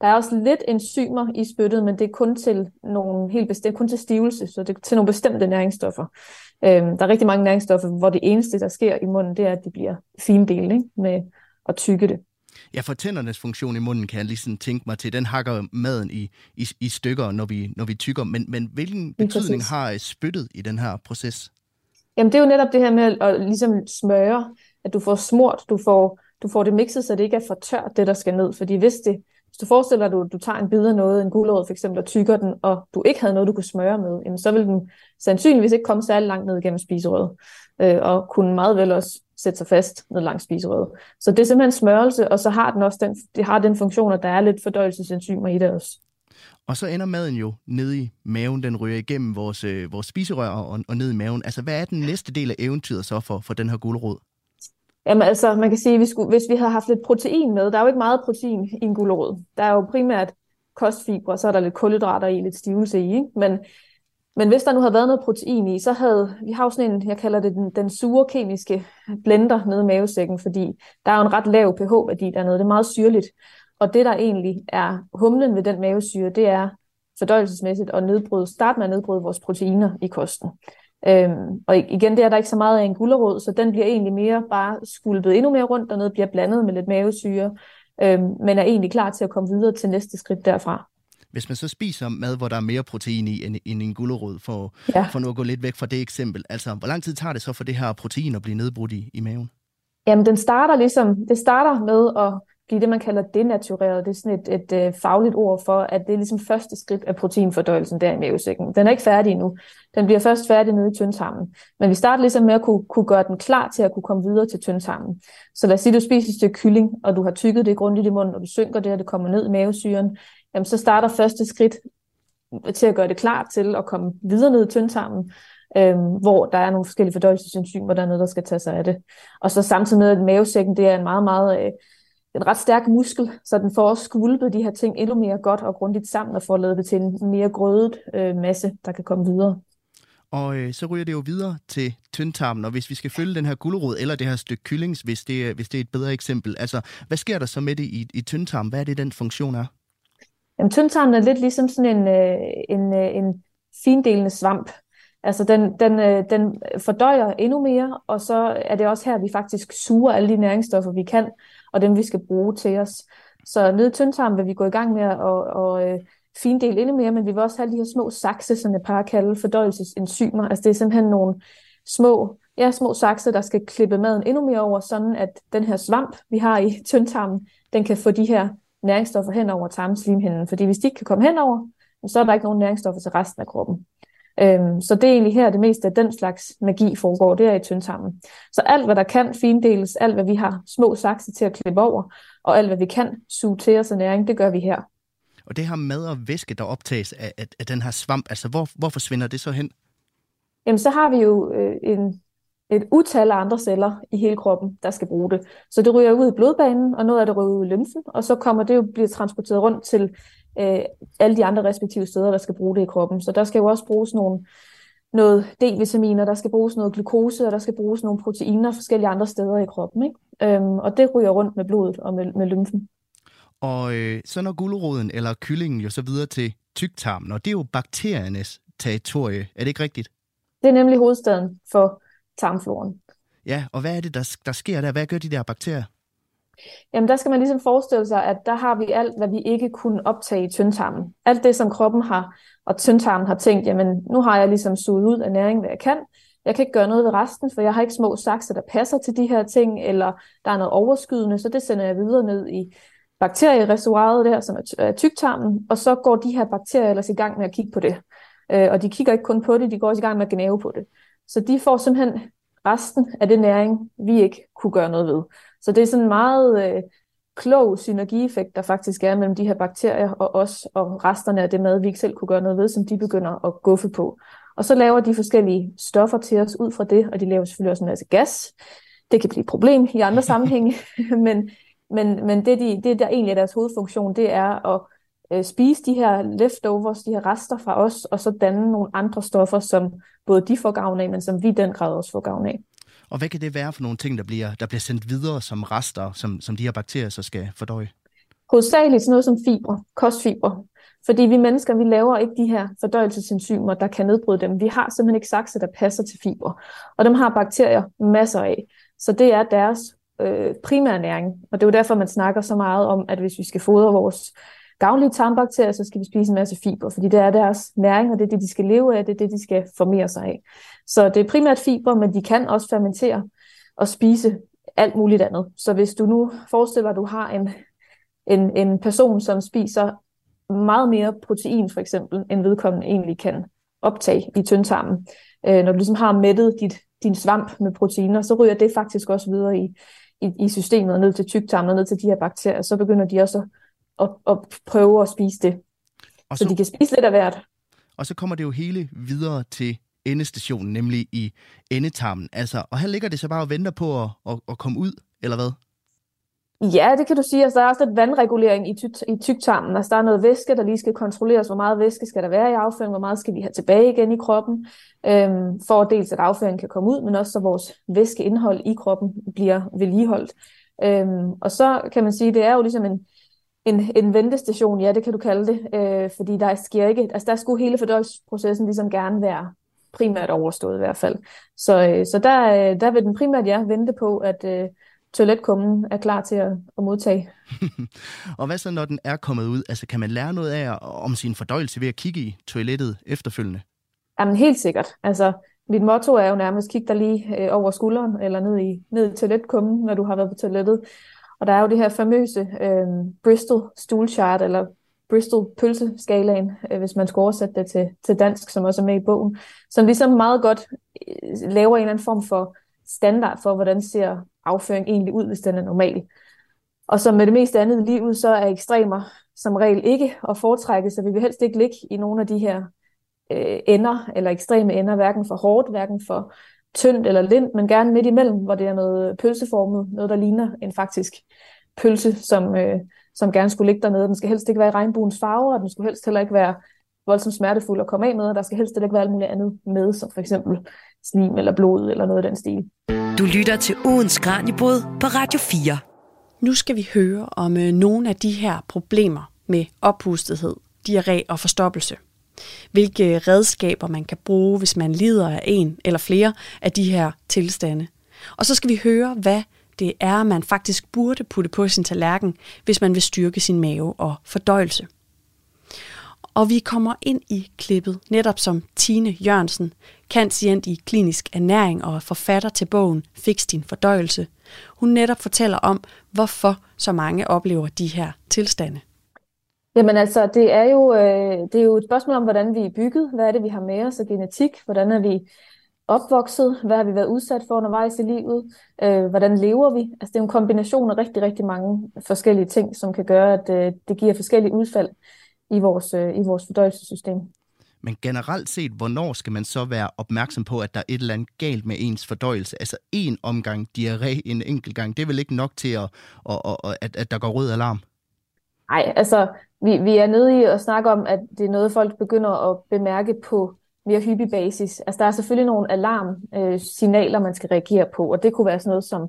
Der er også lidt enzymer i spyttet, men det er kun til nogle helt bestemt, kun til stivelse, så det er til nogle bestemte næringsstoffer. Øhm, der er rigtig mange næringsstoffer, hvor det eneste, der sker i munden, det er, at de bliver findelt ikke? med at tykke det. Ja, for tændernes funktion i munden kan jeg ligesom tænke mig til, den hakker maden i, i, i stykker, når vi, når vi tykker. Men, men hvilken betydning har spyttet i den her proces? Jamen det er jo netop det her med at ligesom smøre, at du får smurt, du får du får det mixet, så det ikke er for tørt, det der skal ned. Fordi hvis, det, hvis du forestiller dig, at du, tager en bid af noget, en gulerod for eksempel, og tykker den, og du ikke havde noget, du kunne smøre med, jamen, så vil den sandsynligvis ikke komme særlig langt ned gennem spiserøret, øh, og kunne meget vel også sætte sig fast ned langs spiserøret. Så det er simpelthen smørelse, og så har den også den, det har den funktion, at der er lidt fordøjelsesenzymer i det også. Og så ender maden jo nede i maven, den ryger igennem vores, øh, vores spiserør og, og ned i maven. Altså, hvad er den næste del af eventyret så for, for den her gulerod? Jamen altså, man kan sige, hvis, hvis vi havde haft lidt protein med, der er jo ikke meget protein i en gulerod. Der er jo primært kostfibre, så er der lidt kulhydrater i, lidt stivelse i, ikke? Men, men hvis der nu havde været noget protein i, så havde, vi har jo sådan en, jeg kalder det den, den sure kemiske blender nede i mavesækken, fordi der er jo en ret lav pH-værdi dernede, det er meget syrligt. Og det, der egentlig er humlen ved den mavesyre, det er fordøjelsesmæssigt at nedbryde, starte med at nedbryde vores proteiner i kosten. Øhm, og igen, det er der ikke så meget af en gulerod, så den bliver egentlig mere bare skulpet endnu mere rundt dernede, bliver blandet med lidt mavesyre, øhm, men er egentlig klar til at komme videre til næste skridt derfra. Hvis man så spiser mad, hvor der er mere protein i end, end en gulerod, for, ja. for nu at gå lidt væk fra det eksempel, altså hvor lang tid tager det så for det her protein at blive nedbrudt i, i maven? Jamen, den starter ligesom, det starter med at blive det, man kalder denatureret. Det er sådan et, et, øh, fagligt ord for, at det er ligesom første skridt af proteinfordøjelsen der i mavesækken. Den er ikke færdig endnu. Den bliver først færdig nede i tyndtarmen. Men vi starter ligesom med at kunne, kunne gøre den klar til at kunne komme videre til tyndtarmen. Så lad os sige, at du spiser et stykke kylling, og du har tykket det grundigt i munden, og du synker det, og det kommer ned i mavesyren. Jamen, så starter første skridt til at gøre det klar til at komme videre ned i tyndtarmen, øhm, hvor der er nogle forskellige fordøjelsesenzymer, der er noget, der skal tage sig af det. Og så samtidig med, at mavesækken det er en meget, meget øh, en ret stærk muskel, så den får også skvulpet de her ting endnu mere godt og grundigt sammen og får lavet det til en mere grødet øh, masse, der kan komme videre. Og øh, så ryger det jo videre til tyndtarmen, og hvis vi skal følge den her gulerod eller det her stykke kyllings, hvis det, hvis det er et bedre eksempel, altså hvad sker der så med det i, i tyndtarmen? Hvad er det, den funktion er? Jamen, tyndtarmen er lidt ligesom sådan en, øh, en, øh, en findelende svamp. Altså den, den, øh, den fordøjer endnu mere, og så er det også her, vi faktisk suger alle de næringsstoffer, vi kan, og dem vi skal bruge til os. Så nede i tyndtarmen vil vi gå i gang med at og, øh, findele endnu mere, men vi vil også have de her små sakse, som jeg bare kalder fordøjelsesenzymer. Altså det er simpelthen nogle små ja, små sakse, der skal klippe maden endnu mere over, sådan at den her svamp, vi har i tyndtarmen, den kan få de her næringsstoffer hen over tarmslimhinden. Fordi hvis de ikke kan komme henover, så er der ikke nogen næringsstoffer til resten af kroppen. Øhm, så det er egentlig her, det meste af den slags magi foregår, det er i tyndtarmen. Så alt, hvad der kan findeles, alt, hvad vi har små sakse til at klippe over, og alt, hvad vi kan suge til os af næring, det gør vi her. Og det her mad og væske, der optages af, af, af den her svamp, altså hvor, hvor forsvinder det så hen? Jamen, så har vi jo øh, en, et utal af andre celler i hele kroppen, der skal bruge det. Så det ryger ud i blodbanen, og noget af det ryger ud i lymfen, og så kommer det jo blive transporteret rundt til øh, alle de andre respektive steder, der skal bruge det i kroppen. Så der skal jo også bruges nogle, noget D-vitaminer, der skal bruges noget glukose, og der skal bruges nogle proteiner forskellige andre steder i kroppen. Ikke? Øhm, og det ryger rundt med blodet og med, med lymfen. Og øh, så når guleroden eller kyllingen jo så videre til tyktarmen, og det er jo bakteriernes territorie. Er det ikke rigtigt? Det er nemlig hovedstaden for tarmfloren. Ja, og hvad er det, der, der sker der? Hvad gør de der bakterier? Jamen der skal man ligesom forestille sig, at der har vi alt, hvad vi ikke kunne optage i tyndtarmen. Alt det, som kroppen har, og tyndtarmen har tænkt, jamen nu har jeg ligesom suget ud af næring, hvad jeg kan. Jeg kan ikke gøre noget ved resten, for jeg har ikke små sakser, der passer til de her ting, eller der er noget overskydende, så det sender jeg videre ned i bakteriereservoiret der, som er tyktarmen, og så går de her bakterier ellers i gang med at kigge på det. Øh, og de kigger ikke kun på det, de går også i gang med at gnave på det. Så de får simpelthen resten af det næring, vi ikke kunne gøre noget ved. Så det er sådan en meget øh, klog synergieffekt, der faktisk er mellem de her bakterier og os, og resterne af det mad, vi ikke selv kunne gøre noget ved, som de begynder at guffe på. Og så laver de forskellige stoffer til os ud fra det, og de laver selvfølgelig også en masse gas. Det kan blive et problem i andre sammenhænge, men, men, men det, de, det, der egentlig er deres hovedfunktion, det er at øh, spise de her leftovers, de her rester fra os, og så danne nogle andre stoffer, som både de får gavn af, men som vi i den grad også får gavn af. Og hvad kan det være for nogle ting, der bliver, der bliver sendt videre som rester, som, som de her bakterier så skal fordøje? Hovedsageligt sådan noget som fibre, kostfibre. Fordi vi mennesker, vi laver ikke de her fordøjelsesenzymer, der kan nedbryde dem. Vi har simpelthen ikke sakse, der passer til fibre. Og dem har bakterier masser af. Så det er deres øh, primære næring. Og det er jo derfor, man snakker så meget om, at hvis vi skal fodre vores gavnlige tarmbakterier, så skal vi spise en masse fiber, fordi det er deres næring, og det er det, de skal leve af, det er det, de skal formere sig af. Så det er primært fiber, men de kan også fermentere og spise alt muligt andet. Så hvis du nu forestiller at du har en, en, en person, som spiser meget mere protein for eksempel, end vedkommende egentlig kan optage i tyndtarmen. Øh, når du ligesom har mættet dit, din svamp med proteiner, så ryger det faktisk også videre i, i, i systemet, ned til tyktarmen og ned til de her bakterier. Så begynder de også at og, og prøve at spise det. Og så, så de kan spise lidt af hvert. Og så kommer det jo hele videre til endestationen, nemlig i endetarmen. Altså, og her ligger det så bare og venter på at, at, at komme ud, eller hvad? Ja, det kan du sige. Altså, der er også lidt vandregulering i, ty- i tyktarmen. Altså, der er noget væske, der lige skal kontrolleres. Hvor meget væske skal der være i afføringen? Hvor meget skal vi have tilbage igen i kroppen? Øhm, for dels at afføringen kan komme ud, men også så vores væskeindhold i kroppen bliver vedligeholdt. Øhm, og så kan man sige, det er jo ligesom en, en, en ventestation, ja, det kan du kalde det, øh, fordi der sker ikke, altså der skulle hele fordøjelsesprocessen ligesom gerne være primært overstået i hvert fald. Så, øh, så der, øh, der vil den primært ja vente på, at øh, toiletkummen er klar til at, at modtage. og hvad så, når den er kommet ud? Altså, kan man lære noget af om sin fordøjelse ved at kigge i toilettet efterfølgende? Jamen, helt sikkert. Altså, mit motto er jo nærmest, kig dig lige øh, over skulderen, eller ned i, ned i toiletkummen, når du har været på toilettet. Og der er jo det her famøse øh, Bristol stool chart, eller Bristol pølseskalaen, øh, hvis man skulle oversætte det til, til dansk, som også er med i bogen, som ligesom meget godt øh, laver en eller anden form for standard for, hvordan ser afføring egentlig ud, hvis den er normal. Og som med det meste andet i livet, så er ekstremer som regel ikke at foretrække, så vi vil helst ikke ligge i nogle af de her øh, ender, eller ekstreme ender, hverken for hårdt, hverken for tyndt eller lindt, men gerne midt imellem, hvor det er noget pølseformet, noget der ligner en faktisk pølse, som, øh, som gerne skulle ligge dernede. Den skal helst ikke være i regnbuens farver, og den skulle helst heller ikke være voldsomt smertefuld at komme af med, og der skal helst ikke være alt muligt andet med, som for eksempel slim eller blod eller noget af den stil. Du lytter til ugens Kranjebrud på Radio 4. Nu skal vi høre om øh, nogle af de her problemer med oppustethed, diarré og forstoppelse hvilke øh, redskaber man kan bruge, hvis man lider af en eller flere af de her tilstande. Og så skal vi høre, hvad det er, man faktisk burde putte på sin tallerken, hvis man vil styrke sin mave og fordøjelse. Og vi kommer ind i klippet, netop som Tine Jørgensen, kantient i klinisk ernæring og forfatter til bogen Fix din fordøjelse. Hun netop fortæller om, hvorfor så mange oplever de her tilstande. Jamen altså, det er, jo, øh, det er jo et spørgsmål om, hvordan vi er bygget, hvad er det, vi har med os af genetik, hvordan er vi opvokset, hvad har vi været udsat for undervejs i livet, øh, hvordan lever vi. Altså det er en kombination af rigtig, rigtig mange forskellige ting, som kan gøre, at øh, det giver forskellige udfald i vores, øh, i vores fordøjelsessystem. Men generelt set, hvornår skal man så være opmærksom på, at der er et eller andet galt med ens fordøjelse? Altså en omgang diarré en enkelt gang, det er vel ikke nok til, at, at, at, at, at der går rød alarm? Nej, altså vi, vi er nede i at snakke om, at det er noget, folk begynder at bemærke på mere hyppig basis. Altså der er selvfølgelig nogle alarmsignaler, øh, man skal reagere på, og det kunne være sådan noget som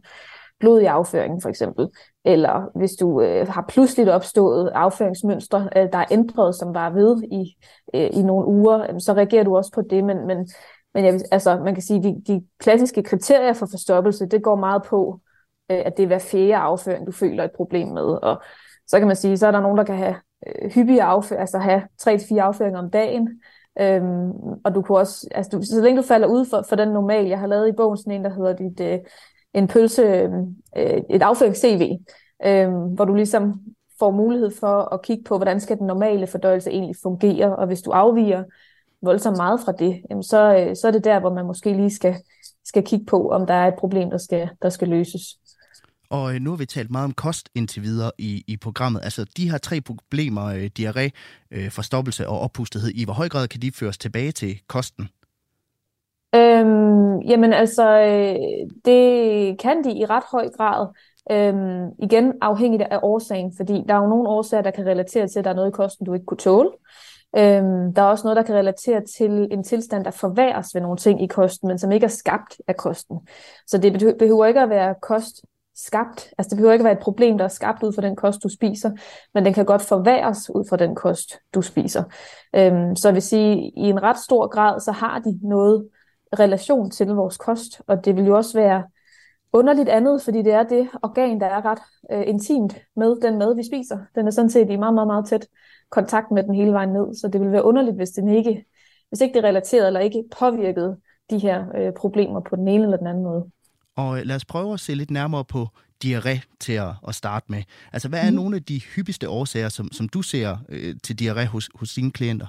blod i afføringen for eksempel, eller hvis du øh, har pludseligt opstået afføringsmønstre, øh, der er ændret, som var ved i, øh, i nogle uger, øh, så reagerer du også på det, men, men, men jeg, altså, man kan sige, de, de klassiske kriterier for forstoppelse, det går meget på, øh, at det er hver fjerde afføring, du føler et problem med, og så kan man sige, så er der nogen, der kan have øh, hyppige afføring, altså have 3-4 afføringer om dagen, Øhm, og du kunne også, altså du, så længe du falder ud for, for den normal, jeg har lavet i bogen sådan en, der hedder dit, øh, en pølse, øh, et afførings-CV, øh, hvor du ligesom får mulighed for at kigge på, hvordan skal den normale fordøjelse egentlig fungere, og hvis du afviger voldsomt meget fra det, jamen så, øh, så er det der, hvor man måske lige skal, skal kigge på, om der er et problem, der skal, der skal løses. Og øh, nu har vi talt meget om kost indtil videre i, i programmet. Altså de her tre problemer, øh, diarré, øh, forstoppelse og oppustethed, i hvor høj grad kan de føres tilbage til kosten? Øhm, jamen altså, øh, det kan de i ret høj grad. Øhm, igen afhængigt af årsagen, fordi der er jo nogle årsager, der kan relatere til, at der er noget i kosten, du ikke kunne tåle. Øhm, der er også noget, der kan relatere til en tilstand, der forværres ved nogle ting i kosten, men som ikke er skabt af kosten. Så det behøver ikke at være kost skabt. Altså det behøver ikke at være et problem, der er skabt ud fra den kost, du spiser, men den kan godt forværres ud fra den kost, du spiser. Øhm, så jeg vil sige, i en ret stor grad, så har de noget relation til vores kost, og det vil jo også være underligt andet, fordi det er det organ, der er ret øh, intimt med den mad, vi spiser. Den er sådan set i meget, meget, meget tæt kontakt med den hele vejen ned, så det vil være underligt, hvis, den ikke, hvis ikke det er relateret eller ikke påvirket de her øh, problemer på den ene eller den anden måde. Og øh, lad os prøve at se lidt nærmere på diarré til at, at starte med. Altså, hvad er mm. nogle af de hyppigste årsager, som, som du ser øh, til diarré hos, hos dine klienter?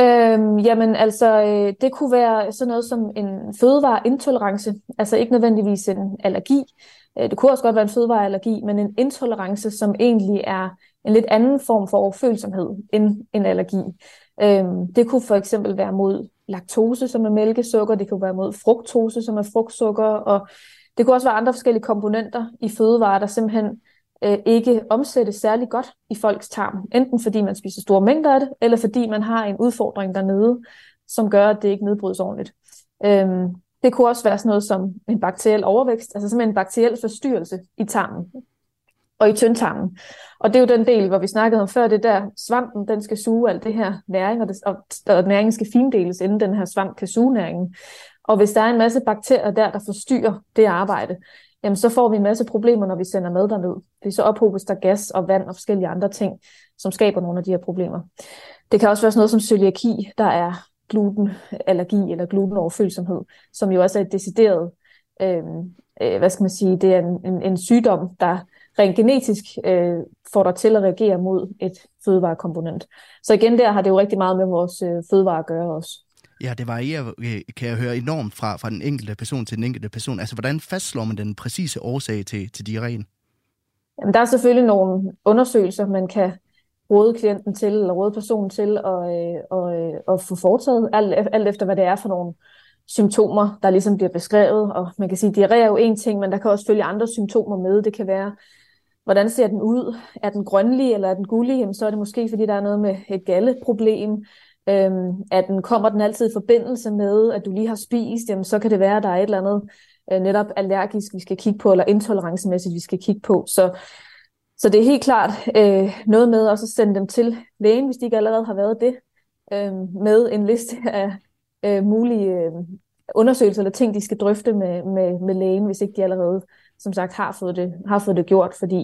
Øhm, jamen altså, øh, det kunne være sådan noget som en fødevareintolerance, altså ikke nødvendigvis en allergi. Øh, det kunne også godt være en fødevareallergi, men en intolerance, som egentlig er en lidt anden form for overfølsomhed end en allergi. Øhm, det kunne for eksempel være mod laktose, som er mælkesukker, det kunne være mod fruktose, som er frugtsukker, og det kunne også være andre forskellige komponenter i fødevarer, der simpelthen øh, ikke omsættes særlig godt i folks tarm. Enten fordi man spiser store mængder af det, eller fordi man har en udfordring dernede, som gør, at det ikke nedbrydes ordentligt. Øhm, det kunne også være sådan noget som en bakteriel overvækst, altså simpelthen en bakteriel forstyrrelse i tarmen og i tyndtarmen. Og det er jo den del, hvor vi snakkede om før, det der svampen, den skal suge alt det her næring, og, det, og, og næringen skal findeles, inden den her svamp kan suge næringen. Og hvis der er en masse bakterier der, der forstyrrer det arbejde, jamen så får vi en masse problemer, når vi sender mad derned. Fordi så ophobes der gas og vand og forskellige andre ting, som skaber nogle af de her problemer. Det kan også være sådan noget som cøliaki, der er glutenallergi eller glutenoverfølsomhed, som jo også er et decideret, øh, øh, hvad skal man sige, det er en, en, en sygdom, der rent genetisk øh, får dig til at reagere mod et fødevarekomponent. Så igen der har det jo rigtig meget med vores øh, fødevare at gøre også. Ja, det varierer, øh, kan jeg høre, enormt fra, fra den enkelte person til den enkelte person. Altså, hvordan fastslår man den præcise årsag til, til diarréen? Jamen, der er selvfølgelig nogle undersøgelser, man kan råde klienten til, eller råde personen til at, øh, og, øh, at få foretaget, alt, alt efter hvad det er for nogle symptomer, der ligesom bliver beskrevet. Og man kan sige, at diarré er jo en ting, men der kan også følge andre symptomer med. Det kan være, hvordan ser den ud? Er den grønlig, eller er den gullig? Jamen, så er det måske, fordi der er noget med et galleproblem. Øhm, at den kommer den altid i forbindelse med, at du lige har spist, jamen, så kan det være, at der er et eller andet øh, netop allergisk, vi skal kigge på, eller intolerancemæssigt, vi skal kigge på. Så, så det er helt klart øh, noget med også at sende dem til lægen, hvis de ikke allerede har været det, øh, med en liste af øh, mulige øh, undersøgelser eller ting, de skal drøfte med, med, med lægen, hvis ikke de allerede, som sagt, har fået det, har fået det gjort, fordi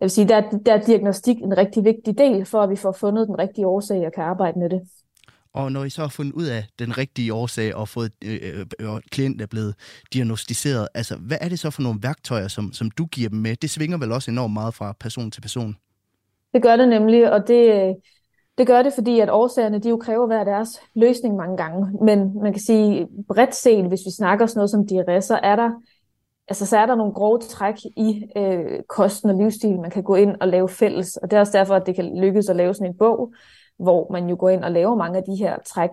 jeg vil sige, der, der er diagnostik en rigtig vigtig del, for at vi får fundet den rigtige årsag og kan arbejde med det. Og når I så har fundet ud af den rigtige årsag og fået øh, øh, og klient er blevet diagnostiseret, altså hvad er det så for nogle værktøjer, som, som du giver dem med? Det svinger vel også enormt meget fra person til person? Det gør det nemlig, og det, det gør det, fordi at årsagerne de jo kræver hver deres løsning mange gange. Men man kan sige bredt set, hvis vi snakker sådan noget som diarré, så er der altså, så er der nogle grove træk i øh, kosten og livsstil, man kan gå ind og lave fælles. Og det er også derfor, at det kan lykkes at lave sådan en bog, hvor man jo går ind og laver mange af de her træk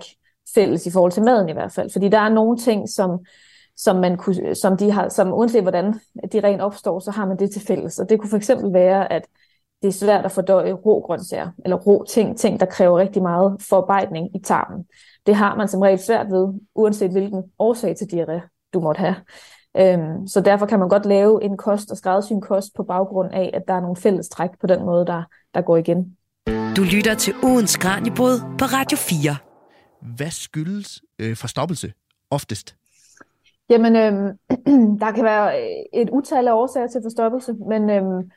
fælles i forhold til maden i hvert fald. Fordi der er nogle ting, som, som, man kunne, som, de har, som uanset hvordan de rent opstår, så har man det til fælles. Og det kunne for eksempel være, at det er svært at fordøje rå grøntsager, eller rå ting, ting, der kræver rigtig meget forarbejdning i tarmen. Det har man som regel svært ved, uanset hvilken årsag til diarré du måtte have. Øhm, så derfor kan man godt lave en kost og skræddersy en kost på baggrund af, at der er nogle fælles træk på den måde, der, der går igen. Du lytter til ugens Kranjebrud på Radio 4. Hvad skyldes øh, forstoppelse oftest? Jamen, øhm, der kan være øh, et utal af årsager til forstoppelse, men, øhm,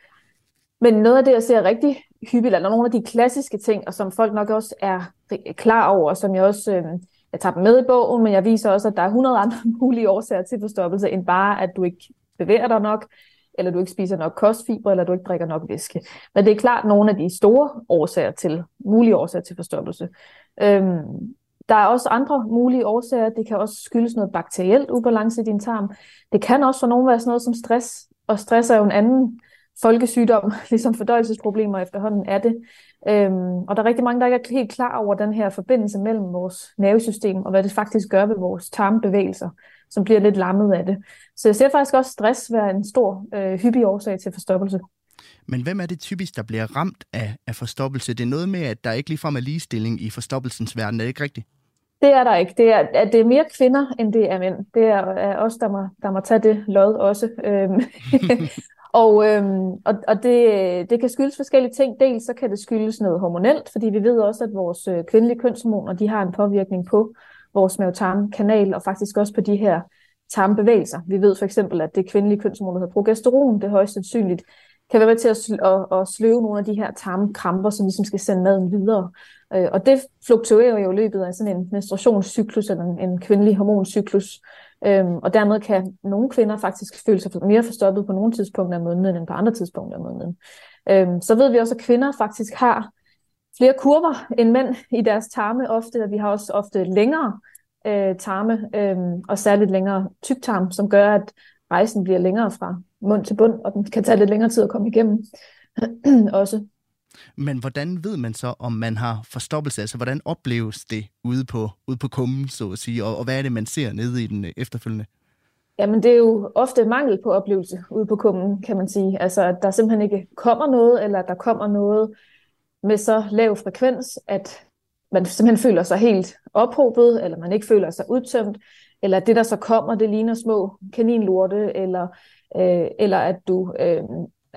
men noget af det, jeg ser rigtig hyppigt, eller nogle af de klassiske ting, og som folk nok også er klar over, som jeg også øhm, jeg tager dem med i bogen, men jeg viser også, at der er 100 andre mulige årsager til forstoppelse, end bare, at du ikke bevæger dig nok, eller du ikke spiser nok kostfiber, eller du ikke drikker nok væske. Men det er klart nogle af de store årsager til, mulige årsager til forstoppelse. Øhm, der er også andre mulige årsager. Det kan også skyldes noget bakterielt ubalance i din tarm. Det kan også for nogen være sådan noget som stress, og stress er jo en anden folkesygdom, ligesom fordøjelsesproblemer efterhånden er det. Øhm, og der er rigtig mange, der ikke er helt klar over den her forbindelse mellem vores nervesystem og hvad det faktisk gør ved vores tarmbevægelser, som bliver lidt lammet af det. Så jeg ser faktisk også stress være en stor, øh, hyppig årsag til forstoppelse. Men hvem er det typisk, der bliver ramt af, af forstoppelse? Det er noget med, at der ikke ligefrem er ligestilling i forstoppelsens verden, er det ikke rigtigt? Det er der ikke. Det er, at det er mere kvinder, end det er mænd. Det er, er os, der må, der må tage det lod også. Øhm, Og, øhm, og, og det, det kan skyldes forskellige ting. Dels så kan det skyldes noget hormonelt, fordi vi ved også, at vores øh, kvindelige kønshormoner de har en påvirkning på vores mavetarmkanal og faktisk også på de her tarmbevægelser. Vi ved for eksempel, at det kvindelige kønshormon, der hedder progesteron, det højst sandsynligt kan være med til at, sl- at, at sløve nogle af de her tarmkramper, som ligesom skal sende maden videre. Øh, og det fluktuerer jo i løbet af sådan en menstruationscyklus eller en, en kvindelig hormoncyklus. Øhm, og dermed kan nogle kvinder faktisk føle sig mere forstoppet på nogle tidspunkter af måneden end på andre tidspunkter af måneden. Øhm, så ved vi også, at kvinder faktisk har flere kurver end mænd i deres tarme ofte, og vi har også ofte længere øh, tarme, øh, og særligt længere tyktarm, som gør, at rejsen bliver længere fra mund til bund, og den kan tage lidt længere tid at komme igennem også. Men hvordan ved man så, om man har forstoppelse? Altså, hvordan opleves det ude på, ude på kummen, så at sige? Og, og hvad er det, man ser nede i den øh, efterfølgende? Jamen, det er jo ofte mangel på oplevelse ude på kummen, kan man sige. Altså, at der simpelthen ikke kommer noget, eller der kommer noget med så lav frekvens, at man simpelthen føler sig helt ophobet, eller man ikke føler sig udtømt, eller det, der så kommer, det ligner små kaninlorte, eller, øh, eller at du øh,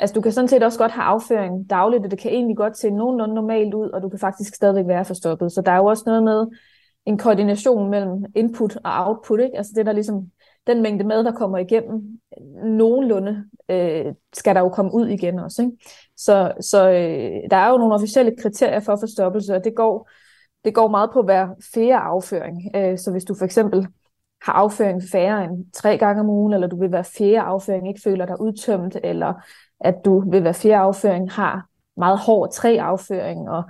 Altså du kan sådan set også godt have afføring dagligt, og det kan egentlig godt se nogenlunde normalt ud, og du kan faktisk stadigvæk være forstoppet. Så der er jo også noget med en koordination mellem input og output, ikke? Altså det der ligesom, den mængde mad, der kommer igennem, nogenlunde øh, skal der jo komme ud igen også. Ikke? Så, så øh, der er jo nogle officielle kriterier for forstoppelse, og det går, det går meget på at være færre afføring. Øh, så hvis du for eksempel har afføring færre end tre gange om ugen, eller du vil være fjerde afføring, ikke føler dig udtømt, eller at du ved hver fjerde afføring har meget hård tre afføring. Og,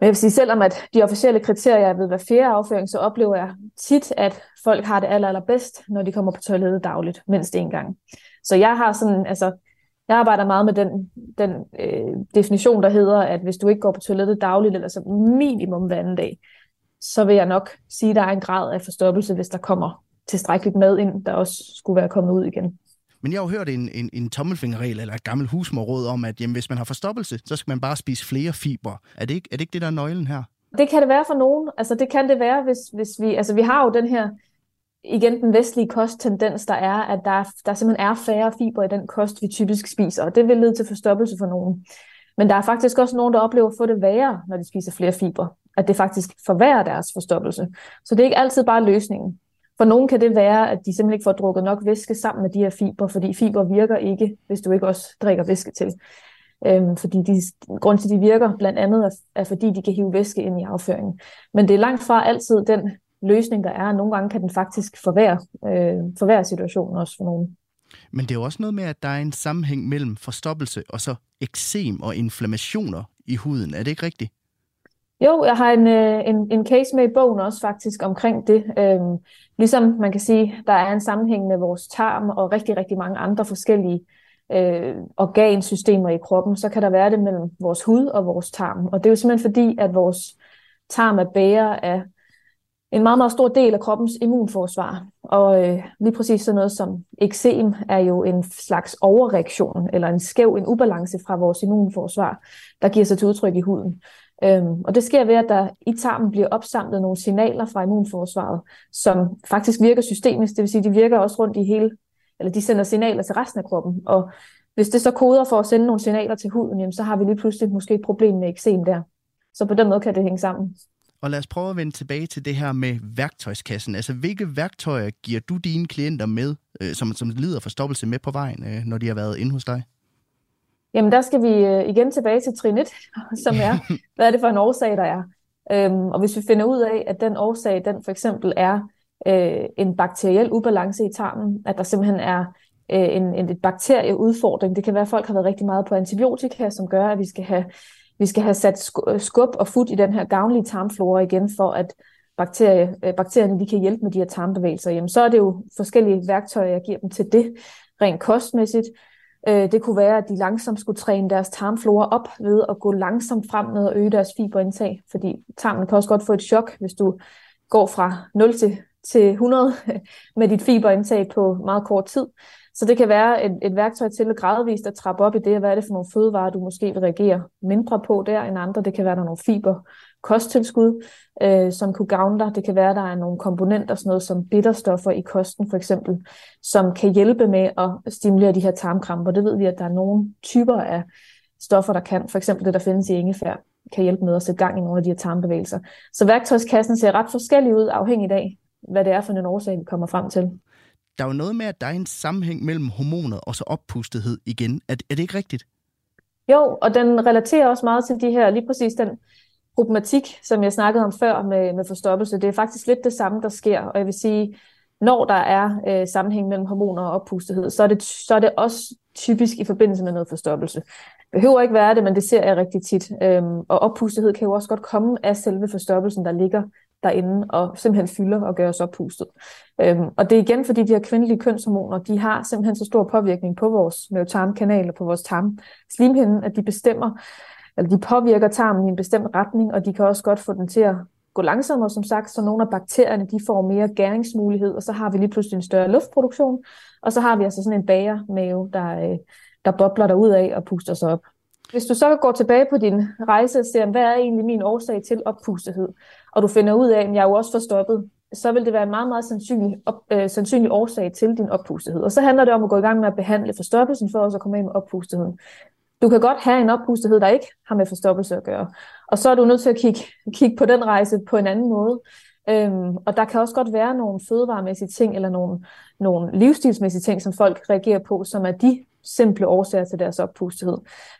men jeg vil sige, selvom at de officielle kriterier er ved hver fjerde afføring, så oplever jeg tit, at folk har det aller, allerbedst, når de kommer på toilettet dagligt, mindst en gang. Så jeg har sådan, altså, jeg arbejder meget med den, den øh, definition, der hedder, at hvis du ikke går på toilettet dagligt, eller så minimum hver anden dag, så vil jeg nok sige, at der er en grad af forstoppelse, hvis der kommer tilstrækkeligt med ind, der også skulle være kommet ud igen. Men jeg har jo hørt en, en, en tommelfingerregel eller et gammelt husmorråd om, at jamen, hvis man har forstoppelse, så skal man bare spise flere fiber. Er det ikke, er det, ikke det, der er nøglen her? Det kan det være for nogen. Altså det kan det være, hvis, hvis vi... Altså vi har jo den her igen den vestlige kosttendens, der er, at der, der simpelthen er færre fiber i den kost, vi typisk spiser, og det vil lede til forstoppelse for nogen. Men der er faktisk også nogen, der oplever at få det værre, når de spiser flere fiber. At det faktisk forværrer deres forstoppelse. Så det er ikke altid bare løsningen. For nogen kan det være, at de simpelthen ikke får drukket nok væske sammen med de her fiber, fordi fiber virker ikke, hvis du ikke også drikker væske til. Øhm, fordi de, grund til, at de virker blandt andet er, er, fordi de kan hive væske ind i afføringen. Men det er langt fra altid den løsning, der er. Nogle gange kan den faktisk forværre, øh, forværre situationen også for nogen. Men det er jo også noget med, at der er en sammenhæng mellem forstoppelse og så eksem og inflammationer i huden. Er det ikke rigtigt? Jo, jeg har en, øh, en, en case med i bogen også faktisk omkring det. Øhm, ligesom man kan sige, der er en sammenhæng med vores tarm og rigtig, rigtig mange andre forskellige øh, organsystemer i kroppen, så kan der være det mellem vores hud og vores tarm. Og det er jo simpelthen fordi, at vores tarm er bærer af en meget, meget stor del af kroppens immunforsvar. Og øh, lige præcis sådan noget som eksem er jo en slags overreaktion, eller en skæv, en ubalance fra vores immunforsvar, der giver sig til udtryk i huden. Øhm, og det sker ved, at der i tarmen bliver opsamlet nogle signaler fra immunforsvaret, som faktisk virker systemisk, det vil sige, de virker også rundt i hele, eller de sender signaler til resten af kroppen. Og hvis det så koder for at sende nogle signaler til huden, jamen, så har vi lige pludselig måske et problem med eksem der. Så på den måde kan det hænge sammen. Og lad os prøve at vende tilbage til det her med værktøjskassen. Altså, hvilke værktøjer giver du dine klienter med, øh, som, som lider forstoppelse med på vejen, øh, når de har været inde hos dig? Jamen, der skal vi øh, igen tilbage til trin 1, som er, hvad er det for en årsag, der er. Øhm, og hvis vi finder ud af, at den årsag, den for eksempel er øh, en bakteriel ubalance i tarmen, at der simpelthen er øh, en, en bakterieudfordring. Det kan være, at folk har været rigtig meget på antibiotika, som gør, at vi skal have, vi skal have sat skub og fod i den her gavnlige tarmflora igen, for at bakterie, øh, bakterierne de kan hjælpe med de her tarmbevægelser. Jamen, så er det jo forskellige værktøjer, jeg giver dem til det, rent kostmæssigt. Øh, det kunne være, at de langsomt skulle træne deres tarmflora op ved at gå langsomt frem med at øge deres fiberindtag, fordi tarmen kan også godt få et chok, hvis du går fra 0 til, til 100 med dit fiberindtag på meget kort tid. Så det kan være et, et værktøj til at gradvist at trappe op i det, hvad er det for nogle fødevarer, du måske vil reagere mindre på der end andre. Det kan være, der er nogle fiber, kosttilskud, øh, som kunne gavne dig. Det kan være, der er nogle komponenter, sådan noget som bitterstoffer i kosten for eksempel, som kan hjælpe med at stimulere de her tarmkramper. Det ved vi, at der er nogle typer af stoffer, der kan. For eksempel det, der findes i ingefær, kan hjælpe med at sætte gang i nogle af de her tarmbevægelser. Så værktøjskassen ser ret forskellig ud, afhængig af, hvad det er for en årsag, vi kommer frem til. Der er jo noget med, at der er en sammenhæng mellem hormoner og så oppustethed igen. Er, er det ikke rigtigt? Jo, og den relaterer også meget til de her, lige præcis den problematik, som jeg snakkede om før med, med forstoppelse, det er faktisk lidt det samme, der sker. Og jeg vil sige, når der er øh, sammenhæng mellem hormoner og oppustethed, så er, det, så er det også typisk i forbindelse med noget forstoppelse. Det behøver ikke være det, men det ser jeg rigtig tit. Øhm, og oppustethed kan jo også godt komme af selve forstoppelsen, der ligger derinde og simpelthen fylder og gør os oppustet. Øhm, og det er igen, fordi de her kvindelige kønshormoner, de har simpelthen så stor påvirkning på vores mavetarmkanal og på vores tarmslimhinde, at de bestemmer, eller de påvirker tarmen i en bestemt retning, og de kan også godt få den til at gå langsommere, som sagt, så nogle af bakterierne de får mere gæringsmulighed, og så har vi lige pludselig en større luftproduktion, og så har vi altså sådan en bagermave, der, øh, der bobler der ud af og puster sig op. Hvis du så går tilbage på din rejse og ser, hvad er egentlig min årsag til oppustethed, og du finder ud af, at jeg er jo også forstoppet, så vil det være en meget, meget sandsynlig, op, øh, sandsynlig årsag til din oppustethed. Og så handler det om at gå i gang med at behandle forstoppelsen for også at komme af med oppustetheden. Du kan godt have en oppustethed, der ikke har med forstoppelse at gøre. Og så er du nødt til at kigge, kigge på den rejse på en anden måde. Øhm, og der kan også godt være nogle fødevaremæssige ting, eller nogle, nogle livsstilsmæssige ting, som folk reagerer på, som er de simple årsager til deres oppustethed.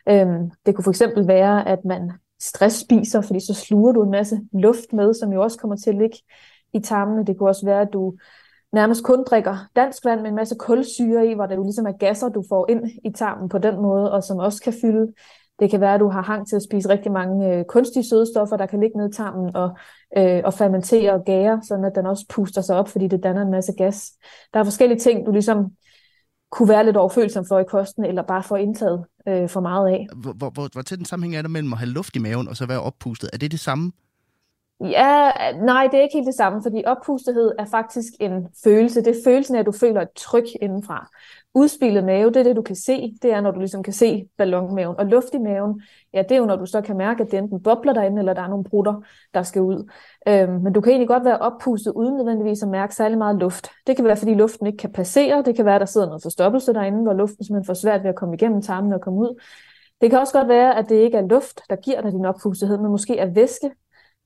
Øhm, det kunne for eksempel være, at man stress spiser, fordi så sluger du en masse luft med, som jo også kommer til at ligge i tarmene. Det kunne også være, at du nærmest kun drikker dansk vand med en masse kulsyre i, hvor det jo ligesom er gasser, du får ind i tarmen på den måde, og som også kan fylde. Det kan være, at du har hang til at spise rigtig mange øh, kunstige sødestoffer, der kan ligge ned i tarmen og, øh, og fermentere og gære, sådan at den også puster sig op, fordi det danner en masse gas. Der er forskellige ting, du ligesom kunne være lidt overfølsom for i kosten, eller bare få indtaget øh, for meget af. Hvor, hvor, hvor tæt en sammenhæng er der mellem at have luft i maven og så være oppustet? Er det det samme? Ja, nej, det er ikke helt det samme, fordi oppustethed er faktisk en følelse. Det er følelsen af, at du føler et tryk indenfra. Udspillet mave, det er det, du kan se. Det er, når du ligesom kan se ballonmaven. Og luft i maven, ja, det er jo, når du så kan mærke, at det enten bobler derinde, eller der er nogle brutter, der skal ud. Øhm, men du kan egentlig godt være oppustet, uden nødvendigvis at mærke særlig meget luft. Det kan være, fordi luften ikke kan passere. Det kan være, at der sidder noget forstoppelse derinde, hvor luften simpelthen får svært ved at komme igennem tarmen og komme ud. Det kan også godt være, at det ikke er luft, der giver dig din oppustethed, men måske er væske,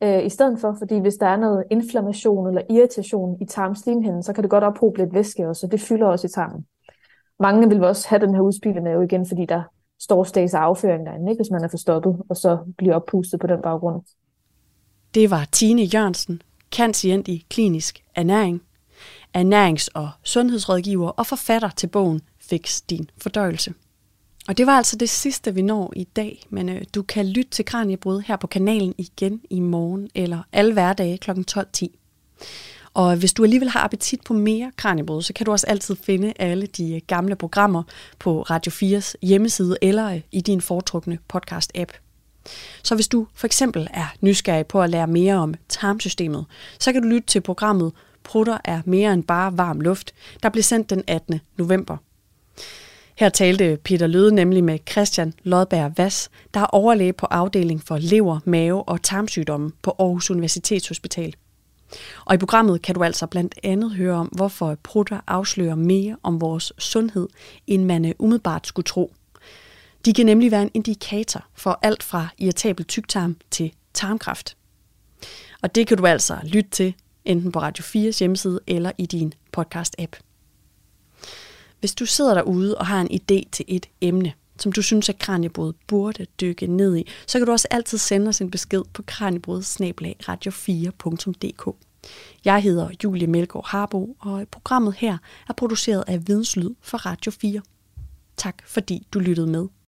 øh, i stedet for, fordi hvis der er noget inflammation eller irritation i tarmslimhinden, så kan det godt ophobe lidt væske også, og det fylder også i tarmen. Mange vil også have den her udspilende mave igen, fordi der står storstags afføring derinde, ikke? hvis man er forstoppet, og så bliver oppustet på den baggrund. Det var Tine Jørgensen, kansident i klinisk ernæring, ernærings- og sundhedsrådgiver og forfatter til bogen Fix din fordøjelse. Og det var altså det sidste, vi når i dag, men øh, du kan lytte til Kranjebrud her på kanalen igen i morgen eller alle hverdage kl. 12.10. Og hvis du alligevel har appetit på mere Kranjebrud, så kan du også altid finde alle de øh, gamle programmer på Radio 4's hjemmeside eller øh, i din foretrukne podcast-app. Så hvis du for eksempel er nysgerrig på at lære mere om tarmsystemet, så kan du lytte til programmet Prutter er mere end bare varm luft, der blev sendt den 18. november. Her talte Peter Løde nemlig med Christian Lodberg Vass, der er overlæge på afdeling for lever, mave og tarmsygdomme på Aarhus Universitetshospital. Og i programmet kan du altså blandt andet høre om, hvorfor prutter afslører mere om vores sundhed, end man øh, umiddelbart skulle tro. De kan nemlig være en indikator for alt fra irritabel tyktarm til tarmkræft. Og det kan du altså lytte til, enten på Radio 4's hjemmeside eller i din podcast-app. Hvis du sidder derude og har en idé til et emne, som du synes, at Kranjebrud burde dykke ned i, så kan du også altid sende os en besked på kranjebrud-radio4.dk. Jeg hedder Julie Melgaard Harbo, og programmet her er produceret af Videnslyd for Radio 4. Tak fordi du lyttede med.